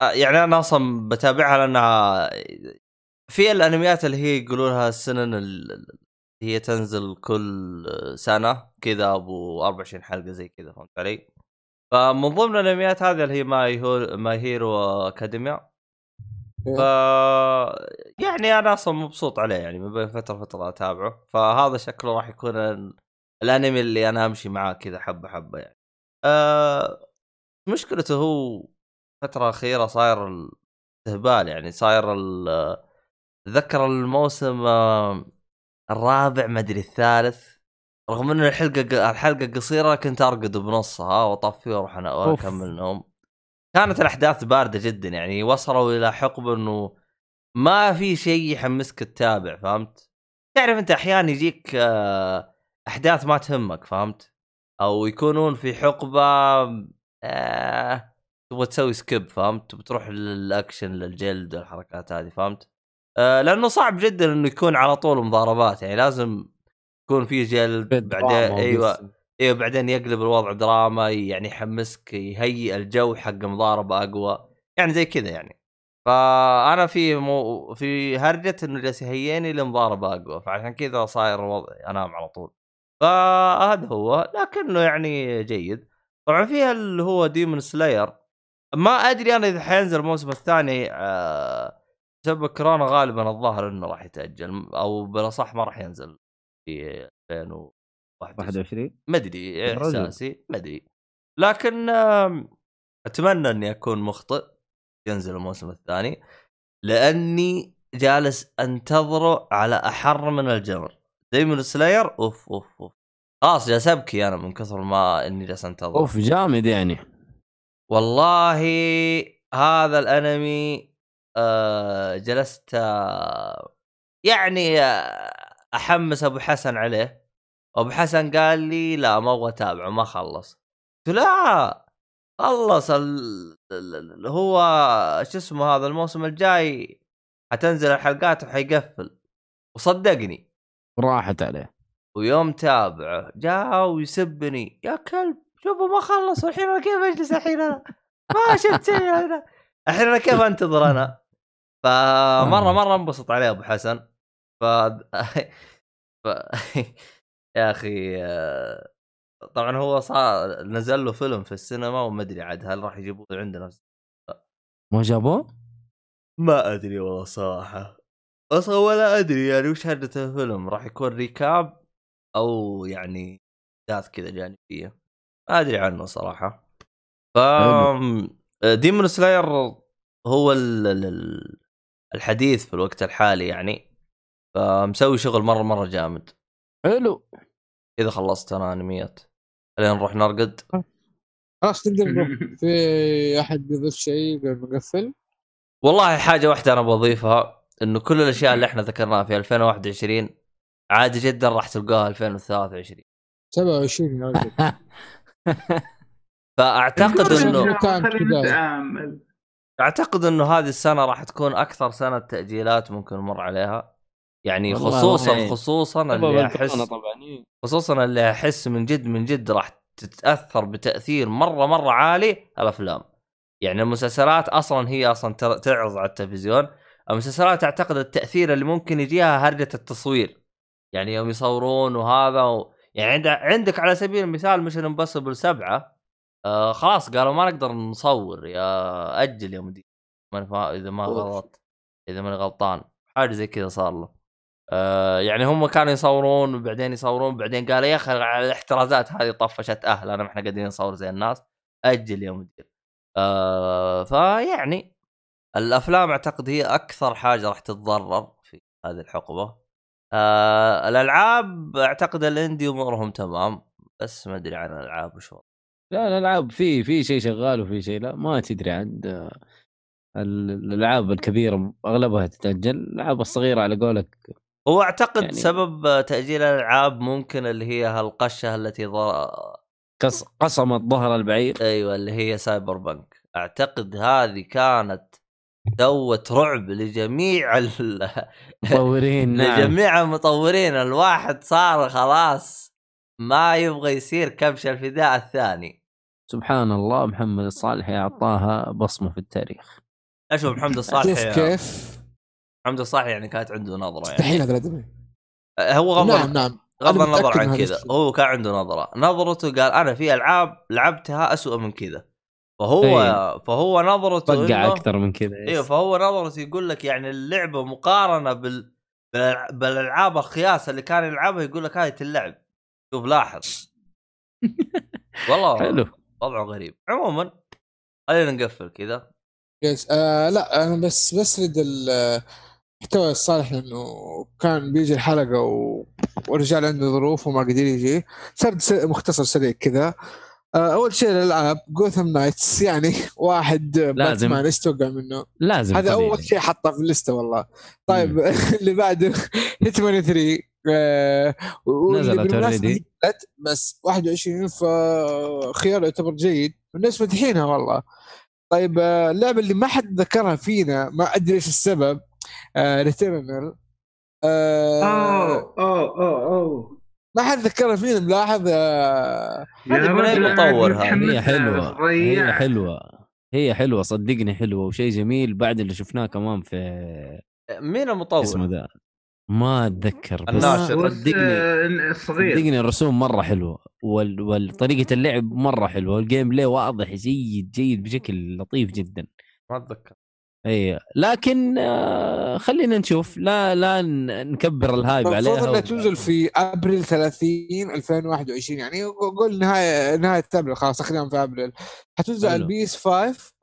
آه، يعني أنا أصلا بتابعها لأنها في الأنميات اللي هي يقولونها السنن ال- ال- هي تنزل كل سنة كذا أبو 24 حلقة زي كذا فهمت علي؟ فمن ضمن الأنميات هذه اللي هي My Hero Academia ف يعني أنا أصلا مبسوط عليه يعني من بين فترة فتره أتابعه فهذا شكله راح يكون ال- الأنمي اللي أنا أمشي معاه كذا حبة حبة يعني. أه مشكلته هو الفترة الاخيره صاير استهبال يعني صاير اتذكر الموسم آه، الرابع ما أدري الثالث رغم ان الحلقة الحلقة قصيرة كنت أرقد بنصها وأطفي وأروح أنا أوف. واكمل نوم كانت الأحداث باردة جدا يعني وصلوا إلى حقبه إنه ما في شيء يحمسك تتابع فهمت؟ تعرف أنت أحيانا يجيك آه، أحداث ما تهمك فهمت؟ أو يكونون في حقبة آه تبغى تسوي skip فهمت؟ بتروح للأكشن للجلد والحركات هذه فهمت؟ آه لأنه صعب جدا إنه يكون على طول مضاربات يعني لازم يكون في جلد بعدين أيوه أيوه بعدين يقلب الوضع دراما يعني يحمسك يهيئ الجو حق مضاربة أقوى. يعني زي كذا يعني. فأنا في مو في هرجة إنه جالس يهيئني لمضاربة أقوى. فعشان كذا صاير وضع أنام على طول. فهذا هو. لكنه يعني جيد. طبعا فيها اللي هو ديمون سلاير ما أدري أنا إذا حينزل الموسم الثاني آه، كورونا غالبا الظاهر إنه راح يتأجل أو بالأصح ما راح ينزل في 2021 21 ما أدري. إحساسي ما أدري. لكن أتمنى إني أكون مخطئ ينزل الموسم الثاني لأني جالس أنتظره على أحر من الجمر دايمون سلاير أوف أوف أوف. خلاص جالس أبكي أنا من كثر ما إني جالس انتظر أوف جامد يعني. والله هذا الأنمي آه جلست آه يعني آه أحمس أبو حسن عليه. أبو حسن قال لي لا ما أبغى أتابعه ما خلص. قلت لا خلص ال- هو شو اسمه هذا الموسم الجاي حتنزل الحلقات وحيقفل. وصدقني. راحت عليه. ويوم تابعه جاء ويسبني يا كلب شوفوا ما خلص الحين أنا كيف أجلس الحين أنا؟ ما شفت شيء أنا. الحين أنا كيف أنتظر أنا؟ فمرة مرة انبسط عليه أبو حسن. ف... [LAUGHS] ف... يا أخي طبعا هو صار نزل له فيلم في السينما وما أدري عاد هل راح يجيبوه عندنا ما جابوه؟ ما أدري والله صراحة. أصلا ولا أدري يعني وش هرجة الفيلم راح يكون recap أو يعني احداث كذا جانبية. ما أدري عنه صراحة. ف Demon Slayer هو ال- ال- ال- الحديث في الوقت الحالي يعني. فمسوي شغل مرة مرة جامد. حلو. إذا خلصت أنا أنميات. خلينا نروح نرقد. خلاص نقدر نروح [LAUGHS] في أحد بيضيف شيء قبل ما نقفل؟ والله حاجة واحدة أنا بضيفها إنه كل الأشياء اللي إحنا ذكرناها في 2021 عادي جدا راح تلقاها 2023 27 يا رجل فأعتقد إنه أعتقد إنه هذه السنة راح تكون أكثر سنة تأجيلات ممكن نمر عليها. يعني خصوصا والله. خصوصا اللي أحس إيه. خصوصا اللي أحس من جد من جد راح تتأثر بتأثير مرة مرة عالي الأفلام يعني المسلسلات أصلا هي أصلا تر- تعرض على التلفزيون المسلسلات أعتقد التأثير اللي ممكن يجيها هرجة التصوير يعني يوم يصورون وهذا و... يعني عند... عندك على سبيل المثال Mission Impossible سبعة آه خلاص قالوا ما نقدر نصور يا أجل يا مدير ما فا... إذا ما. غلط إذا ماني غلطان حاجة زي كذا صار له آه يعني هم كانوا يصورون وبعدين يصورون بعدين قالوا يا أخي الاحترازات هذه طفشت أهل أنا ما إحنا قاعدين نصور زي الناس أجل يا مدير آه فيعني الأفلام أعتقد هي أكثر حاجة راح تتضرر في هذه الحقبة آه الألعاب أعتقد الإندي أمورهم تمام بس ما أدري عن الألعاب وش. لا الألعاب في في شيء شغال وفي شيء لا ما تدري عند آه، ال- الألعاب الكبيرة أغلبها تتأجل الألعاب الصغيرة على قولك هو أعتقد يعني- سبب تأجيل الألعاب ممكن اللي هي هالقشة التي ضر... قص قصمت ظهر البعير. أيوه اللي هي سايبر بنك أعتقد هذه كانت سوت رعب لجميع ال... [LAUGHS] مطورين نعم. لجميع المطورين. الواحد صار خلاص ما يبغى يصير كبش الفداء الثاني. سبحان الله محمد الصالح أعطاها بصمة في التاريخ. أشوف محمد الصالح شوف كيف محمد الصالح يعني كانت عنده نظرة يعني. مستحيل هذا الأدمي. هو غض نعم نعم. غض النظر عن كذا. هو كان عنده نظرة. نظرته قال أنا في ألعاب لعبتها أسوأ من كذا. فهو أي. فهو نظرته طقع إنه- أكثر من كذا إيوه فهو نظرته يقول لك يعني اللعبة مقارنة بال بالألعاب الخياس اللي كان يلعبها يقول لك هاي اللعب شوف لاحظ. [LAUGHS] والله حلو. وضعه غريب. عموما خلينا نقفل كذا. yes آه لا أنا بس بسرد المحتوى الصالح لأنه كان بيجي الحلقة و... ورجال عنده ظروف وما قدر يجي سرد مختصر سريع كذا آه أول شيء الالعاب Gotham Knights يعني واحد لازم. باتمان إيش توقع منه؟ لازم هذا طبيعي. اول شيء حطه في الليستة والله طيب [LAUGHS] اللي بعده Hitman 3 آه واللي نزلت بالمناسبة already. نزلت بس 21 فخيار يعتبر جيد والناس مدحينها والله طيب آه، اللعبة اللي ما حد ذكرها فينا ما أدري إيش السبب Returnal اوه اوه اوه ما حد ذكرها فينا ملاحظ آه يا رجل مطور هي حلوة. هي حلوة هي حلوة صدقني حلوة وشيء جميل بعد اللي شفناه كمان في مين المطور؟ اسمه ذا ما أتذكر بس الناشر. صدقني آه، صغير صدقني الرسوم مرة حلوة وال... وطريقة اللعب مرة حلوة وال gameplay واضح جيد جيد بشكل لطيف جدا ما أتذكر إي. لكن آه خلينا نشوف. لا لا نكبر ال hype عليها المفروض انها تنزل في أبريل 30 2021 يعني قول نهاية نهاية أبريل. خلاص اخذهم في أبريل. حتنزل. ال PS 5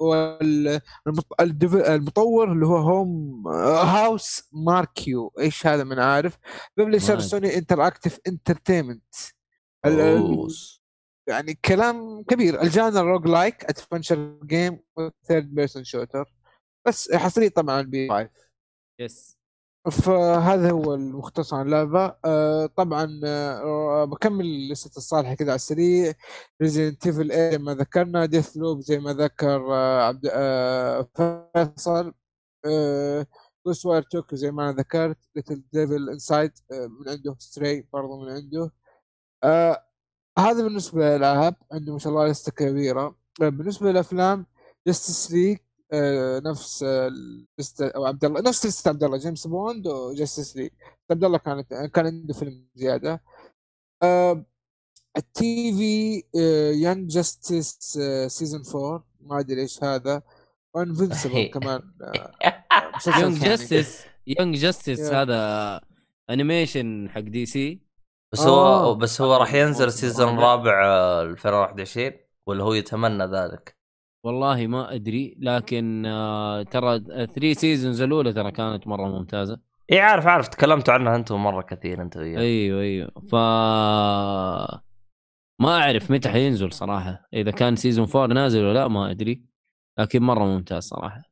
والمطور اللي هو هم Housemarque إيش هذا؟ مني عارف. publisher Sony Interactive Entertainment. يعني كلام كبير. ال genre roguelike adventure game third person shooter بس حصري طبعا على ال PS 5 فهذا هو المختصر عن اللعبة آه طبعا آه بكمل لستة الصالحة كذا على السريع. Resident Evil eight زي ما ذكرنا Deathloop زي ما ذكر آه عبد آه فيصل. آه Ghostwire Tokyo زي ما أنا ذكرت. Little Devil Inside من عنده. Stray برضه من عنده. آه هذا بالنسبة للألعاب. عنده ما شاء الله لستة كبيرة. آه بالنسبة للأفلام Justice League آه، نفس آه، أو عبد الله نفس لستة عبد الله جيمس بوند و Justice League عبد الله كانت كان عنده فيلم زيادة آه، ال TV Young Justice season 4 ما أدري إيش هذا و Invincible كمان آه، [LAUGHS] Young ثاني. Justice Young Justice. هذا animation حق DC بس هو آه. بس هو راح ينزل season. رابع آه، 2021 ولا هو يتمنى ذلك؟ والله ما أدري لكن آه ترى 3 seasons الأولى ترى كانت مرة ممتازة. إي عارف عارف تكلمتوا عنها أنتم مرة كثير أنت وياه أيوه أيوه. ف ما أعرف متى حينزل صراحة. إذا كان season 4 نازل ولا لا ما أدري. لكن مرة ممتاز صراحة.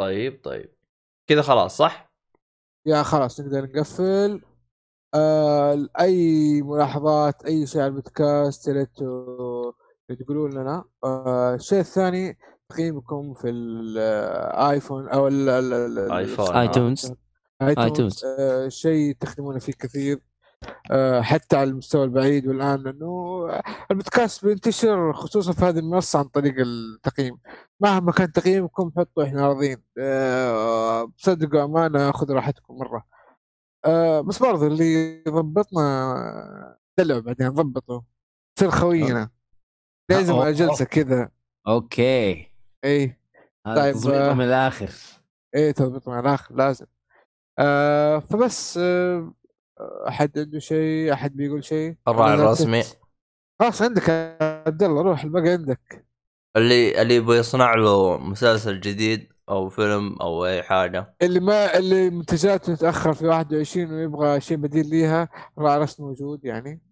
طيب طيب. كذا خلاص صح؟ يا خلاص نقدر نقفل. آه أي ملاحظات أي شيء على البودكاست يا ريت تقولون لنا. آه، الشيء الثاني تقييمكم في الايفون أو ال- ال- ال- آيفون. ايتونز ايتونز. آه، شيء تخدمون فيه كثير. آه، حتى على المستوى البعيد والآن لأنه البودكاست بينتشر خصوصا في هذه المنصة عن طريق التقييم. مهما كان تقييمكم حطوا إحنا راضيين. آه، صدقوا أمانة خذوا راحتكم مرة. آه، بس برضه اللي ضبطنا دلعوا بعدين ضبطوا. صير خوينا لازم أوه. جلسه كذا أوكي. اي هذا طيب، تظبيطه. من الآخر. إيه تضبط مع الآخر لازم. آه فبس آه أحد عنده شيء؟ أحد بيقول شيء؟ الراعي الرسمي. خلاص عندك يا عبد الله روح الباقي عندك. اللي اللي يبغى يصنع له مسلسل جديد أو فيلم أو أي حاجة. اللي ما اللي منتجاته تتأخر في 21 ويبغى شيء بديل ليها راعي رسم موجود يعني.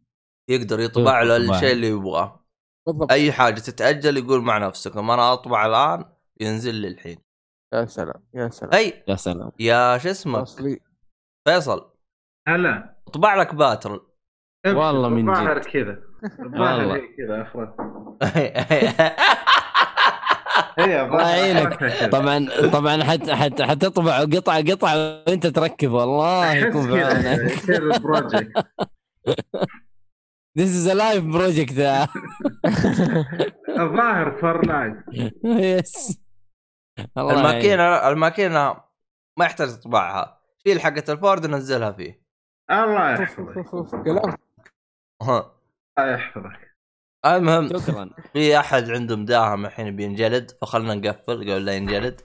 يقدر يطبع. له. الشيء اللي يبغاه. بالضبط. أي حاجة تتأجل يقول مع نفسكم أنا أطبع الآن ينزل لي الحين. يا سلام يا سلام. أي. يا سلام. يا شو اسمك أصلي. فيصل. هلا. أطبع لك باترل والله من الظاهر جد. كذا. الظاهر والله. كذا افراد [LAUGHS] الله يعينك. طبعا طبعا حت حت حتطبع قطعه قطعه وانت تركب والله يكون في عونك [LAUGHS] This is a live project الظاهر فور لايف يس. الماكينه الماكينة ما يحتاج تطبعها. شيل حقه الفورد نزلها فيه. الله يحفظك. كلام. ها. الله يحفظك. المهم شكرا. في أحد عنده مداهم الحين بينجلد فخلنا نقفل قبل لا ينجلد.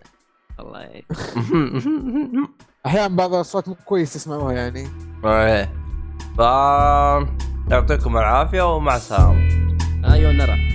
الله يعينك. [LAUGHS] أحيانا بعض الأصوات مو كويس تسمعوها يعني. إيه. ف يعطيكم العافية ومع السلامة. أيوه نرى.